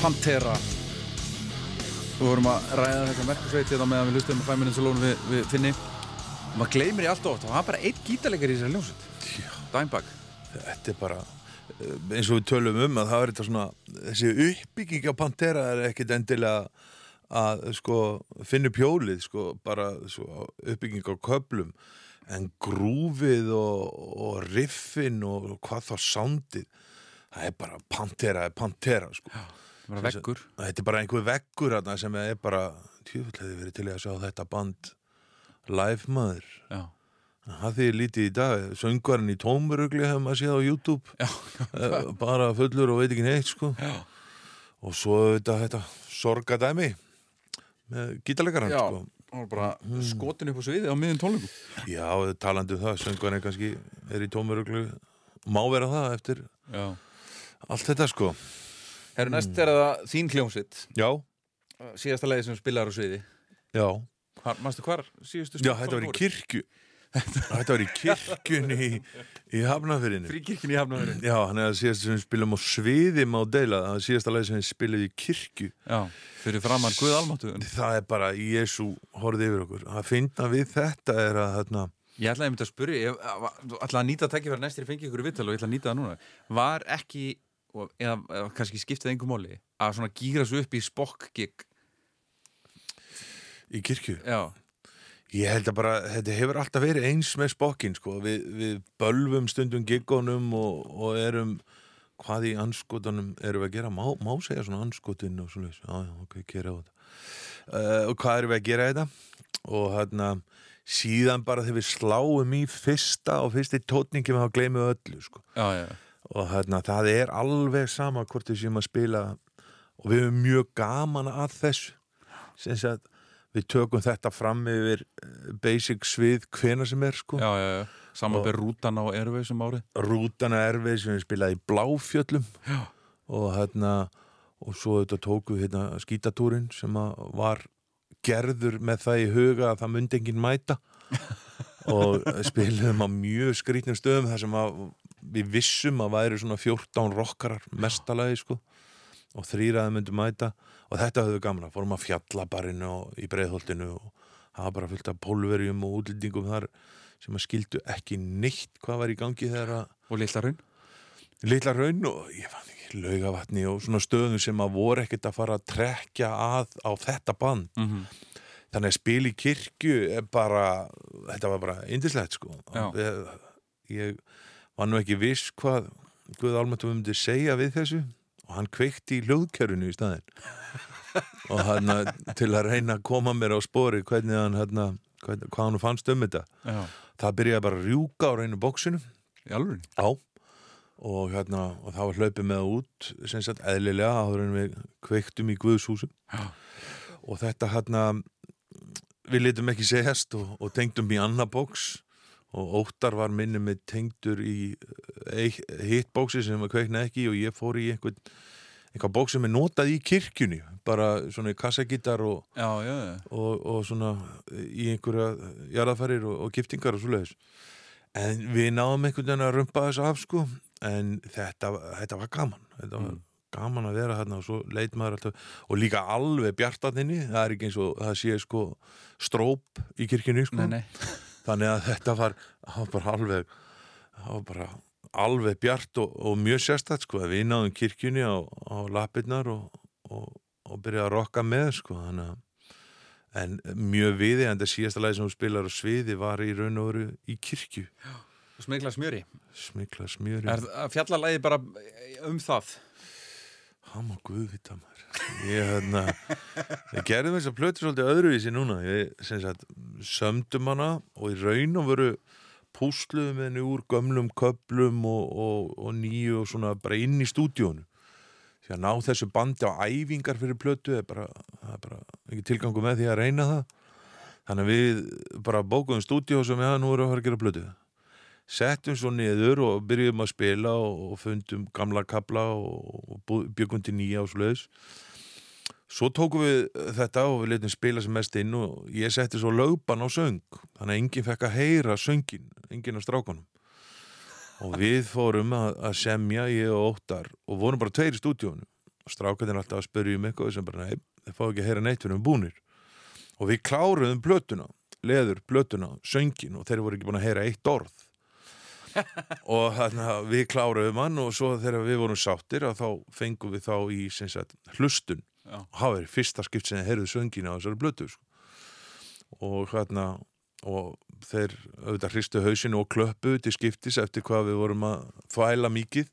Pantera. Við vorum að ræða þessa merkusveiti þá meðan við hlustum um 5 Minutes Alone við, við Finni. Og maður gleymir í allt og oft það var bara eitt gítarleikar í þessari ljónsett Dimebag. Þetta er bara eh, eins og við tölum um að það er þetta svona þessi uppbygging á Pantera er ekkit endilega að sko finna pjólið sko bara sko, uppbygging á köplum en grúfið og, og riffin og, og hvað þá sándið það er bara pantera, pantera sko. bara veggur. Þetta er bara einhver veggur aðna sem er bara tjúfulleði verið til að sjá þetta band live maður. Já. Það því lítið í dag, söngvarinn í tómurugli hefur maður séð á YouTube. Já, já, eh, bara fullur og veit ekki neitt sko. Já. og svo þetta, þetta sorgadæmi með gítalega rann sko. og bara mm. skotin upp á sviði á miðun tónleikum. Já, talandi um það, söngvarinn kannski er í tómurugli. Má vera það eftir allt þetta sko Herru, næst er það þín hljómsitt. Já, Síðasta leiði sem spilar á sviði. já Hvar, mástu hvar síðustu Já, þetta var í kirkju (laughs) Þetta var í kirkjunni í, í Hafnafyrinu Fríkirkjunni í Hafnafjörðin. Já, hann er að síðast sem við spilum á sviði má deila, það er síðasta leið sem við spilum í kirkju Já, fyrir framann Guð Almáttu. Það er bara, Jésu horfði yfir okkur að finna við þetta er að þarna, Ég ætlaði einmitt að spyrja, ég ætlaði að nýta tækifæri næstir fengi ykkur í vittal og ég ætla að nýta það núna. Var ekki, og, eða, eða kannski skiptið einhver móli, að svona gýra svo upp í spokkgig? í kirkju? Já, Ég held að bara, þetta hefur alltaf verið eins með spokkin sko, við, við bölvum stundum giggunum og, og erum hvað í anskotunum erum við að gera? Má, má segja svona anskotin og svona já, já, ok, gera þetta. Uh, og hvað erum við að gera þetta? Og hérna síðan bara þegar við sláum í fyrsta og fyrsti tótningi með að gleymu öllu sko. já, já. Og hérna það er alveg sama hvort við séum að spila og við hefum mjög gaman að þessu. Sem sagt við tökum þetta fram yfir eh, basic svið hvena sem er sko. Já, já, já. Samanber rútan á Airways um árið. rútana erfið sem við spilaði í Bláfjöllum. Og hérna og svo þetta tóku hérna skítatúrin sem að var gerður með það í huga að það myndi enginn mæta. (laughs) Og spilum á mjög skrítnum stöðum þar sem að við vissum að væri svona 14 rockarar mestalagi sko og þrýraði myndi mæta. Og þetta höfðu gaman að fórum að fjallabarinu og í breiðholtinu og var bara fullt af pólverjum og útlendingum þar sem að skildu ekki neitt hvað var í gangi þegar að Og Lilla Raun. litla raun og ég fann ekki laugavatni og svona stöðum sem að voru ekkert að fara að trekja að á þetta band. Mm þannig að spil í kirkju er bara, þetta var bara indislegt sko. Ég, ég var nú ekki viss hvað Guð Almættu myndi segja við þessu. Og hann kveikti í hljóðkerfinu í staðinn. Og hann til að reyna að koma mér á spori hvernig hann hérna, hvernig, hvað hann fannst um þetta. Já. það byrjaði bara að rjúka á reynu bóksinu? Já. Og hérna og það var hlaupið með út sem sagt eðlilega áður en við kveiktum í Guðshúsum Já. og þetta hérna við litum ekki segjast og, og tengdum í annar bóks og Óttar var minni með tengdur í eh, hitt bóksi sem var kveikna ekki og ég fór í einhvern einhvað bóks sem er notað í kirkjunni bara svona í kassagittar og, og, og svona í einhverja jarðafarir og, og giftingar og svoleiðis. En við náðum einhvern veginn að rumpa þessu af sko en þetta, þetta var gaman. Þetta var gaman að vera þarna og svo leit maður alltaf og líka alveg bjartatninni það er ekki eins og það sé sko stróp í kirkjunni sko. Nei, nei. Þannig að þetta var, var bara alveg var bara alveg bjart og, og mjög sérstætt sko við náðum kirkjunni á, á lappirnar og, og, og byrjaði að rokka með sko þannig að en mjög viði en það síðasta lagi sem hún spilar á sviði var í raun og veru í kirkju Smegla smjöri. smikla smjöri Er fjallalæði bara um það? Hann má guðvita maður? Ég hérna við gerðum þess að plötu svolítið öðruvísi núna. Ég sagt sömdum hana og í raun og veru púsluðum henni úr gömlum köplum og, og, og nýju og svona bara inn í stúdíónu því að ná þessu bandi á æfingar fyrir plötu er bara, það er bara ekki tilgangu með því að reyna það. Þannig að við bara bókuðum stúdíó sem já, nú erum við að fara að gera plötu settum svo niður og byrjuðum að spila og, fundum gamla kabla og, bjöggum til nýja og svoleiðis. Svo tókum við þetta og við letum spila sem mest inn og ég setti svo lögban á söng þannig að enginn fekk að heyra söngin enginn af strákunum. Og við fórum að, að semja ég og Óttar og vorum bara tveir í stúdíónu og strákarnir alltaf að spyrja um eitthvað sem bara, nei, þeir fá ekki að heyra neitt við erum búnir. Og við kláruðum plötuna leður plötuna, söngin og þeir voru ekki búin að heyra eitt orð (laughs) og þannig að við kláruðum hann og svo þegar við vorum sáttir að þá fengum við þá í sagt, hlustun. Og hafa verið fyrsta skipt sem þeir heyrðu söngin á þessari blötu sko. og hérna og þeir auðvitað hristu hausinu og klöppu til skiptis eftir hvað við vorum að þvæla mikið.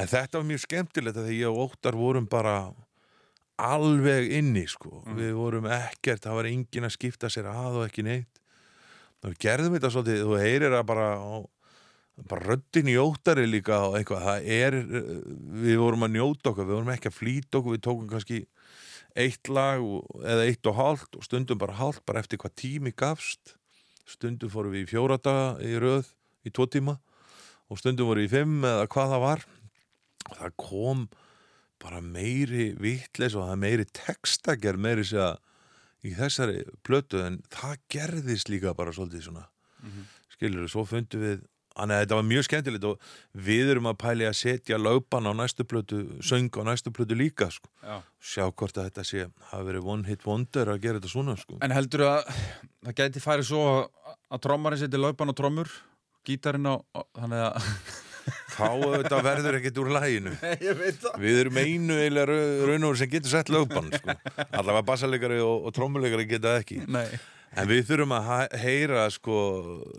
En þetta var mjög skemmtilegt því ég og Óttar vorum bara alveg inni sko. Við vorum ekkert, það var enginn að skipta sér að og ekki neitt. Og við gerðum þetta svolítið, þú heyrir að bara á, bara röddin í Óttari líka og eitthvað, það er við vorum að njóta okkur, við vorum ekki að flýta okkur við tókum kannski eitt lag og- eða eitt og hálft og stundum bara hálft bara eftir hvað tími gafst. Stundum fórum við í fjóra daga í röð í tvo tíma og stundum voru í fimm eða hvað það var. Og það kom bara meiri vitleis og það meiri textagerð meiri segja í þessari plötu en það gerðist líka bara svolítið svona. Skilur svo fundum við Þannig að þetta var mjög skemmtilegt og við erum að pæli að setja lögban á næstu plötu, söng á næstu plötu líka, sko. Já. Sjá hvort að þetta sé, hafi verið one hit wonder að gera þetta svona, sko. En heldur að það gæti farið svo að, trommarinn seti laupan á trommur, gítarinn á, þannig að... Þá verður ekkert úr læginu. (laughs) Við erum einu eiginlega raunur sem getur sett lögbann, sko. Allavega bassalegari og, og trommulegari geta ekki. Nei. En við þurfum að heyra, sko,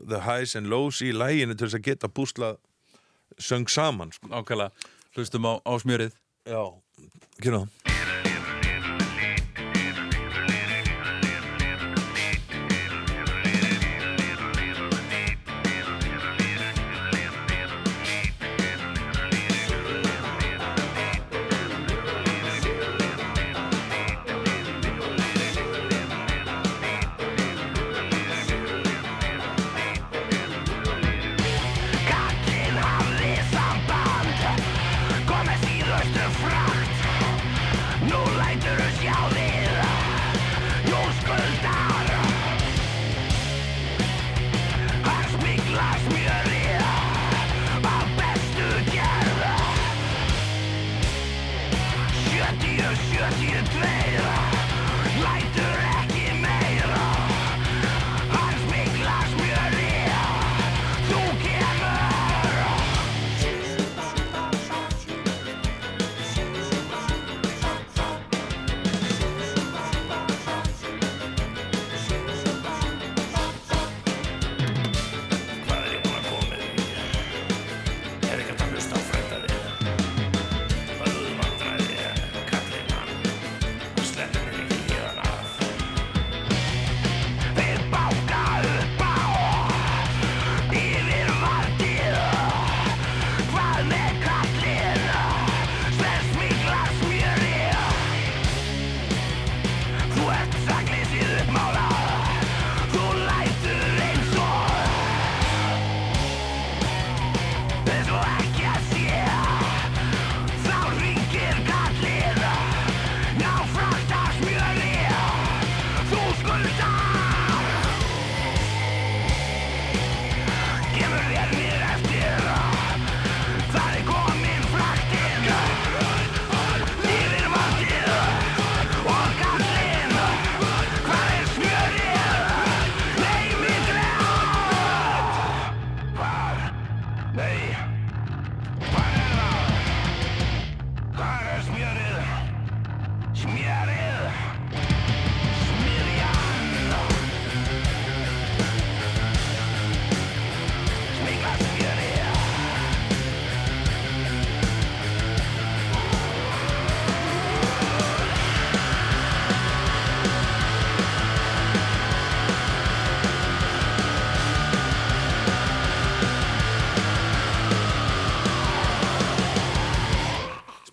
the highs and lows í læginu til þess að geta búsla söng saman, sko. Ákvæmlega. Hlustum á, á smjörið. Já. Kynna það.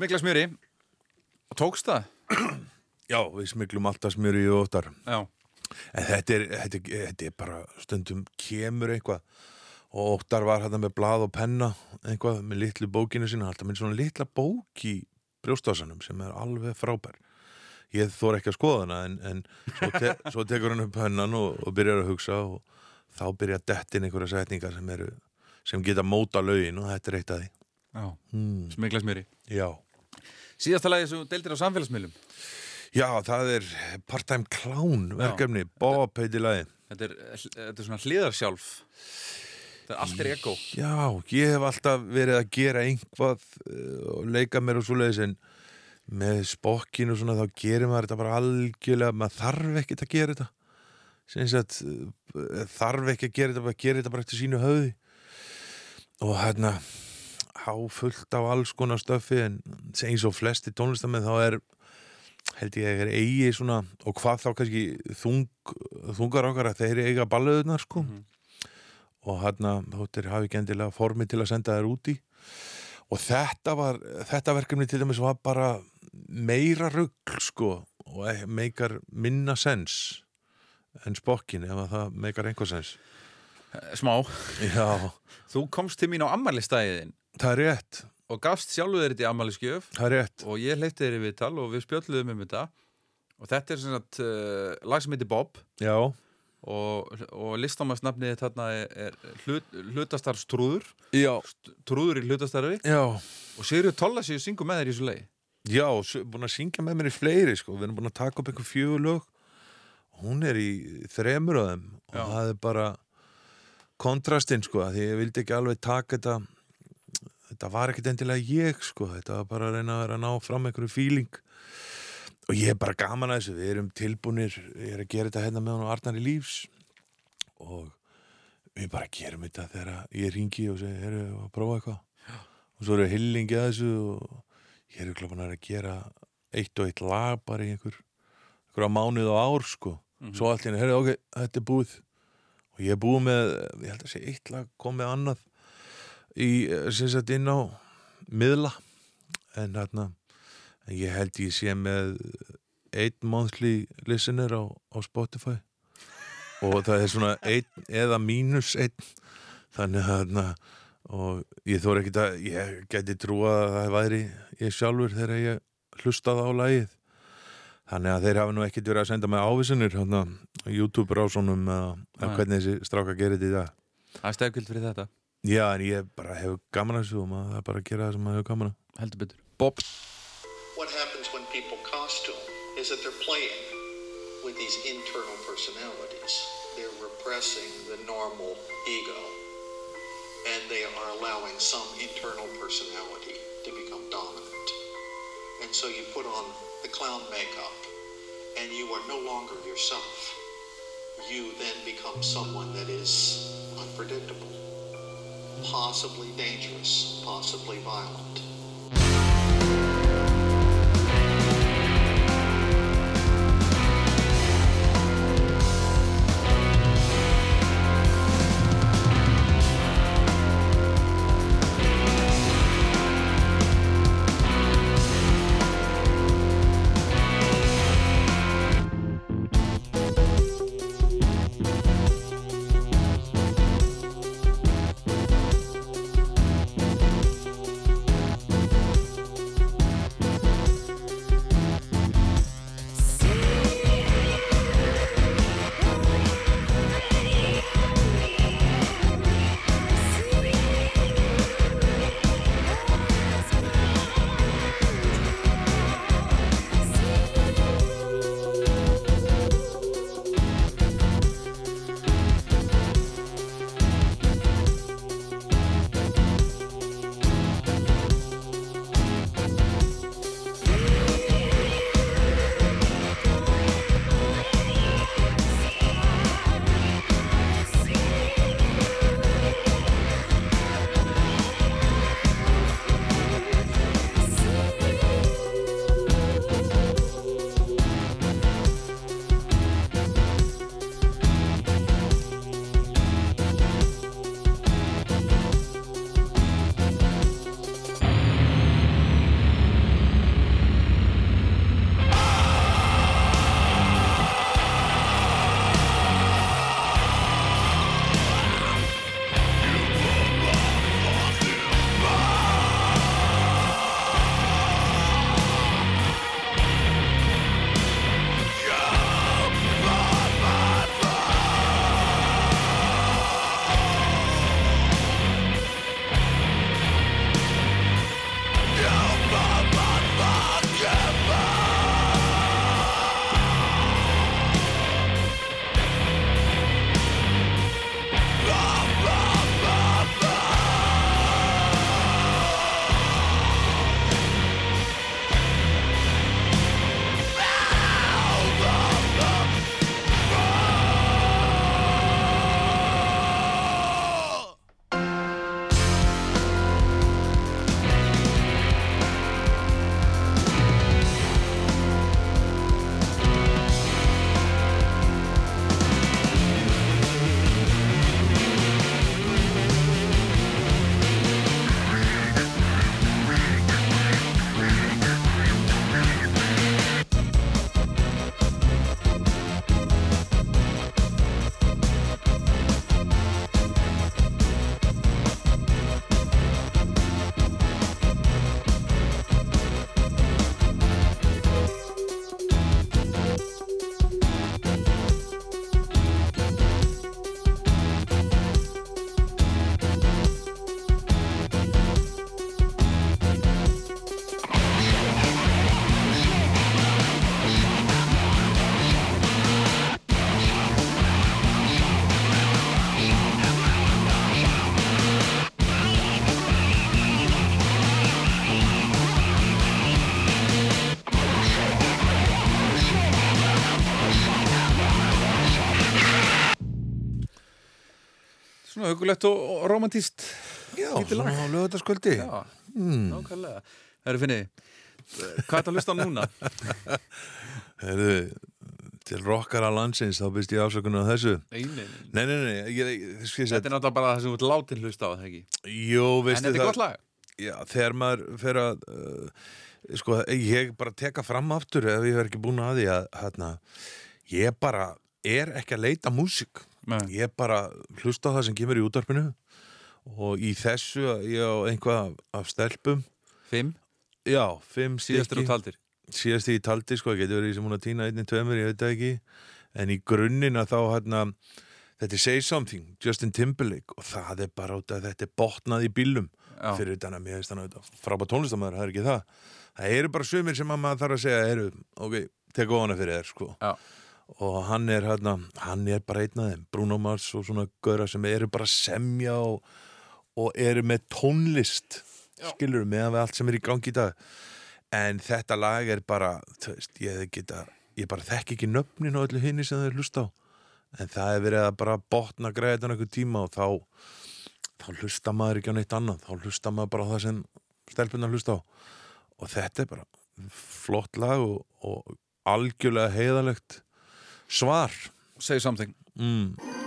Smikla smjöri. Og tókst það? Já, við smiklum alltaf smjöri í óttar. Já. En þetta er, þetta, er, þetta er bara stundum kemur eitthvað og óttar var hérna með blað og penna eitthvað með litlu bókinu sinna alltaf með svona litla bók í brjóstásanum sem er alveg frábær ég þór ekki að skoða hana en, en svo, te, (laughs) svo tekur hann upp pennan og, og byrjar að hugsa og þá byrja að dettin einhverja setningar sem eru sem geta móta lögin og þetta er eitt af því Já. hmm. Smikla smjöri. Já, Síðasta lagi sem deildir á samfélagsmiðlum. Já, það er part-time clown verkefni, Bob heiti lagi Þetta er, þetta er svona hliðarsjálf. Þetta er allt er ego. Já, ég hef alltaf verið að gera einhvað uh, og leika mér og svoleiðis en með spokkinu og svona þá gerir maður þetta bara algjörlega, maður þarf ekkert að gera þetta sagt uh, þarf ekki að gera þetta, bara gera þetta bara eftir sínu höfði og hérna há fullt af alls konar stöfi en eins og flesti tónlistamenn þá er held ég er eigi svona og hvað þá kannski þung, þungar okkar að þeir eiga balluðunar sko. Og hann þóttir hafi ekki endilega formi til að senda þær út í. Og þetta var þetta verkefni til dæmis var bara meira rugl sko og e- meikar minna sens en spokkin ef að það meikar einhver sens. Smá. Já, Þú komst til mín á ammælistæðin það er rétt. Og gafst sjálfu þér þetta í ammæliskjöf það er rétt. Og ég hleypti þér í viðtal og við spjöldluðum um þetta. Og þetta er sagt uh, lag sem heitir Bob. Já, og, og listamannsnafnið þarna er, er hlut, hlutastarfstrúður. Já, trúður í hlutastarfi. Já. Og Sigurður Tollasíu syngur með þér í svo leið Já, búin að syngja með mér í fleiri sko. við erum búin að taka upp einhver fjögur lög. Hún er í þremur af þeim. Og Já. það er bara kontrastinn sko, því ég vildi ekki alveg taka þetta þetta var ekkert endilega ég sko, þetta var bara að reyna að vera að ná fram einhverju fíling og ég er bara gaman að þessu, við erum tilbúnir ég er að gera þetta hérna með hann og Arnari Lífs. Og við bara gerum þetta þegar ég ringi og segi, erum við að prófa eitthvað? Og svo eru hillingi að þessu og ég er búin að gera eitt og eitt lag bara í einhver einhverja mánuð og ár sko. Svo allt í henni, herri ok, þetta er búið. Og ég er búið með, ég held að sé eitt lag kom með annað í, eh, sem sagt inn á miðla. En hérna ég held ég sé með eitt monthly listener á, á Spotify. Og það er svona einn eða mínus einn. Þannig að hérna og ég þóra ekki að ég geti trúa að það væri ég sjálfur þegar ég hlustaði á lagið. Þannig að þeir hafa nú ekkert verið að senda mig ávísunir hérna, YouTube rásunum eða, hvernig þessi stráka gerir þetta í dag. Það er stefkvild fyrir þetta, já en ég bara hefur gaman að þessu og maður það er bara að gera það sem maður hefur gaman að heldur betur Bob What happens when people costume is that they're playing with these internal personalities. They're repressing the normal ego and they are allowing some internal personality to become dominant. And so you put on the clown makeup and you are no longer yourself. You then become someone that is unpredictable, possibly dangerous, possibly violent. Hugulegt og, romantíst Já, svona á lögutaskvöldi. Já, Mm. nákvæmlega Það eru finnið Hvað er það að hlusta á núna? (laughs) Heyrðu, til rockara landsins, þá byrst ég afsökunar á þessu. Nei, nei, nei. Nei, nei, nei, ég, Þetta er náttúrulega bara það sem þú ert látin hlusta á það ekki En veistu þetta er gott lag Já, þegar maður fer að uh, sko, ég bara teka fram aftur ef ég verð ekki búin að því að hérna, ég bara er ekki að leita músík Nei. ég bara hlusta á það sem kemur í útvarpinu og í þessu að ég á einhvað af stelpum Fimm, já, fimm síðastur og taldir síðast í taldi, sko, getur verið sem hún að týna einni, tveimur, ég veit það ekki en í grunninn að þá hérna þetta er Say Something, Justin Timberlake og það er bara út að þetta botnað í bílum Já. fyrir utan að mér finnst hann auðvitað frábæð tónlistamæður, það er ekki það það eru bara sumir sem að maður þarf að segja eru, ok, tek ofana fyrir þér sko. Já. Og hann er hérna, hann er bara einn af þeim. Bruno Mars og svona gauðra sem eru bara semja og, og eru með tónlist skilur með við allt sem er í gangi í dag. En þetta lag er bara veist, ég geta, ég bara þekki ekki nöfnin og öllu hinni sem þau hlusta á. En það er verið að bara botna greiðan einhver tíma og þá þá hlusta maður ekki á neitt annað. Þá hlusta maður bara á það sem stelpunar hlusta á. Og þetta er bara flott lag og, og algjörlega heiðalegt svar Say something mm.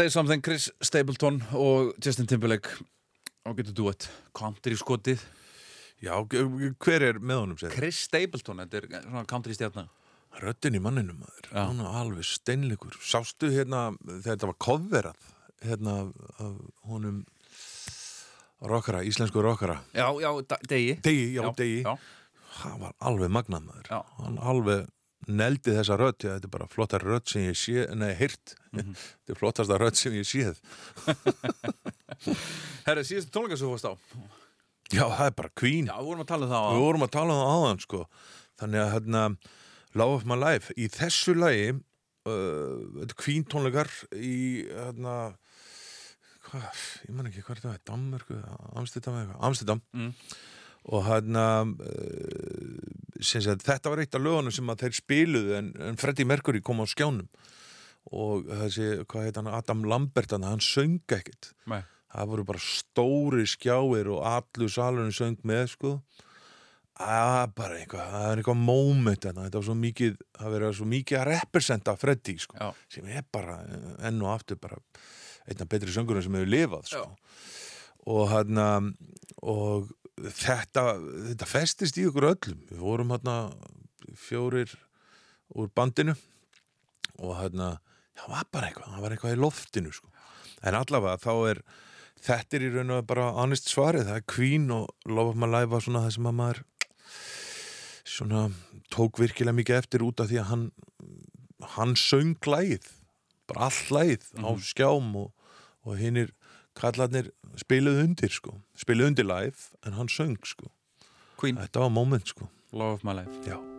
Say Something, Chris Stapleton og Justin Timberlake og getur duett country skotið Já, hver er með honum sér? Chris Stapleton, þetta er svona country stjarnar Röddin í manninum maður, Já. hann er alveg steinleikur. Sástu hérna, þegar þetta var coverað, hérna, af honum rockara, íslensku rockara. Já, já, degi Degi, já, degi. já. Það var alveg magnað maður. Hann alveg neldi þessa rödd, já, þetta er bara flottar rödd sem ég sé, nei, heyrt. Mhm. (laughs) þetta er flottasta rödd sem ég séð. (laughs) Herri, síðustu tónleika sem þú varst á Já, það er bara Queen. Já, við vorum að tala um það á Við vorum að tala um það áðan sko Þannig að hérna Love of my life Í þessu lagi uh, Þetta Queen tónleikar Í hérna Hvað, ég man ekki hvað er það Danmörku, Amsterdam eitthvað Amsterdam Mm. Og hérna uh, sem sagt, Þetta var eitt af lögunum sem að þeir spiluðu En, en Freddie Mercury kom á skjánum Og þessi, hvað heit hann Adam Lambert, hann, hann söng ekkert Nei. það voru bara stóri skjáir og allur salurinn söng með sko að bara eitthvað, það er eitthvað moment þarna, þetta var svo mikið það verið svo mikið að representa Freddy sko, Já. sem er bara eh, enn og aftur bara einna betri söngurum sem hefur lifað sko. og hann og þetta, þetta festist í okkur öllum. Við vorum hann fjórir úr bandinu og hann það var bara eitthvað, það var eitthvað í loftinu sko. en allavega þá er þetta er í raun og bara honest svarið. Það er Queen og My Life var svona það sem að maður svona tók virkilega mikið eftir út af því að hann hann söng lægið bara all lægið á skjám og, og hinnir kallarnir spiluðu undir sko. Spiluðu undir live en hann söng sko. Queen, þetta var moment sko. Love of my life. Já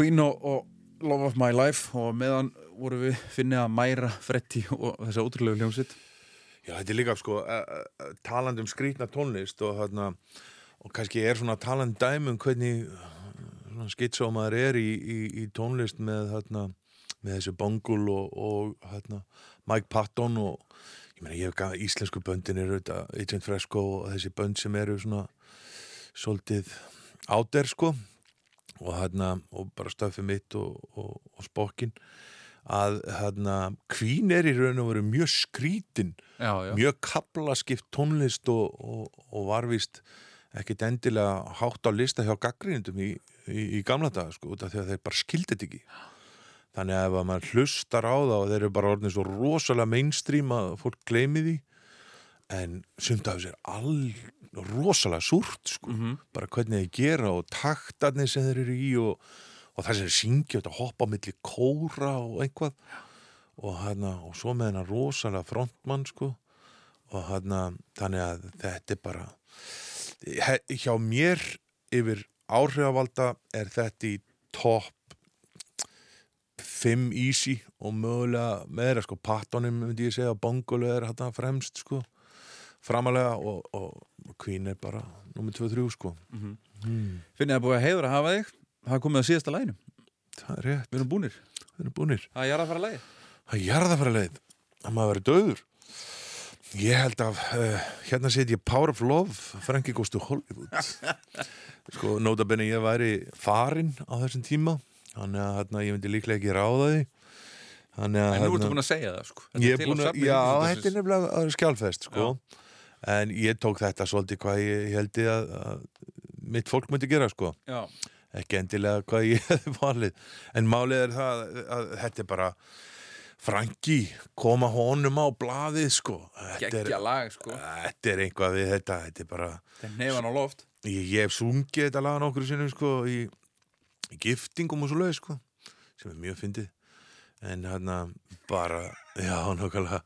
Queen og, og Love of My Life og meðan voru við finnið að mæra Freddy og þessa ótrúlegu hljómsitt Já, þetta er líka sko talandi um skrýtna tónlist og hérna og kannski er svona talandi dæmi um hvernig skitsómaður er í, í, í tónlist með hérna með þessu Bongul og, og hérna, Mike Patton og ég meina ég hef gaf íslensku böndin eru þetta Agent Fresco og þessi bönd sem eru svona svolítið áder sko og hérna og bara stöfið mitt og, og, og spokkin að hérna Queen er í raun og veru mjög skrítin Já, já, mjög kaplaskipt tónlist og, og, og varvist ekkit endilega hátt á lista hjá gaggrínundum í, í, í gamla daga sko, því að þeir bara skildi þetta ekki. Þannig að ef að maður hlustar á það og þeir eru bara orðin svo rosalega mainstream að fólk gleymi því en sumt af þessu er all rosalega súrt sko, bara hvernig þeir gera og taktarnir sem þeir eru í og, og það sem þeir syngja þetta hoppa á milli kóra og einhvað og, hana, og svo með hennar rosalega frontmann sko. Og hana, þannig að þetta er bara he- hjá mér yfir áhrifavalda er þetta í topp 5 easy og mögulega meira sko. Pattonum myndi ég segja bongolu er þetta fremst sko framalega og, og Queen er bara nummer 2-3 sko. Finnið að búið að heiður að hafa þig? Það er komið að síðasta læginu, það er rétt, við erum búnir. Við erum búnir. Það er að fara að lægi að jarðafæra leið að maður verið döður ég held að uh, hérna set ég Power of Love Frankie Goes to Hollywood. (laughs) Sko nota benni ég væri farinn á þessum tíma þannig að hérna, ég myndi líklega ekki ráða því. Þannig að en nú ertu búin að segja það sko. Þetta ég er til á að, safni já, þetta er nefnilega að skjálfest sko en ég tók þetta svolítið hvað ég held ég að, að mitt fólk myndi gera sko. Já, ekki endilega hvað ég (laughs) hefði valið. En málið er það að, að þetta er bara Franki koma honum á blaðið sko. Er, lag sko. Þetta er einhvað við þetta þetta er bara, þetta nefan á loft. Ég, ég hef sungið þetta lag nokkur sinnum sko í, í giftingum og svo leið sko sem er mjög fyndið. En hérna bara, já nokkulega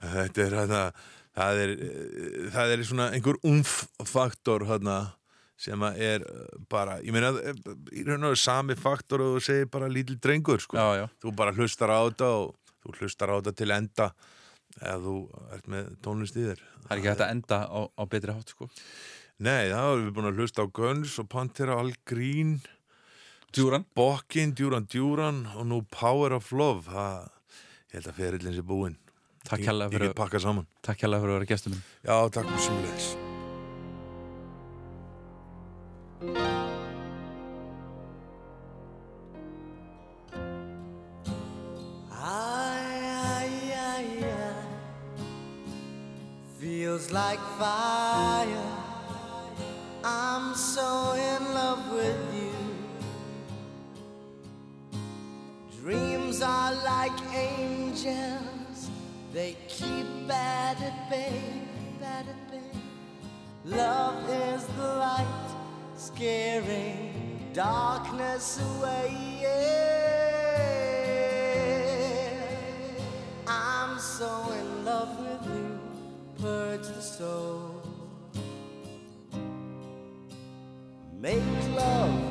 þetta er hérna það er, eh, það er svona einhver umf-faktor hérna sem að er eh, bara, ég meina eh, í raun og sami faktor og þú segir bara lítil drengur sko. Já, já, þú bara hlustar á þetta og þú hlustar á þetta til enda eða þú ert með tónlist í þér. Það er ekki hægt að enda á, á betri hátt sko. Nei, það erum við búin að hlusta á Guns og Pantera, Al Green Djúran, Bokkin, Djúran Djúran og nú Power of Love. Það, ég held að ferillin sé búinn takk hérlega Ég fyrir, get pakka saman takk hérlega fyrir að vera minn Já, takk fyrir ay, ay. Feels like fire. I'm so in love with you. Dreams are like angels. They keep bad at bay, bad at bay. Love is the light, scaring darkness away. Yeah. I'm so in love with you, purge the soul. Make love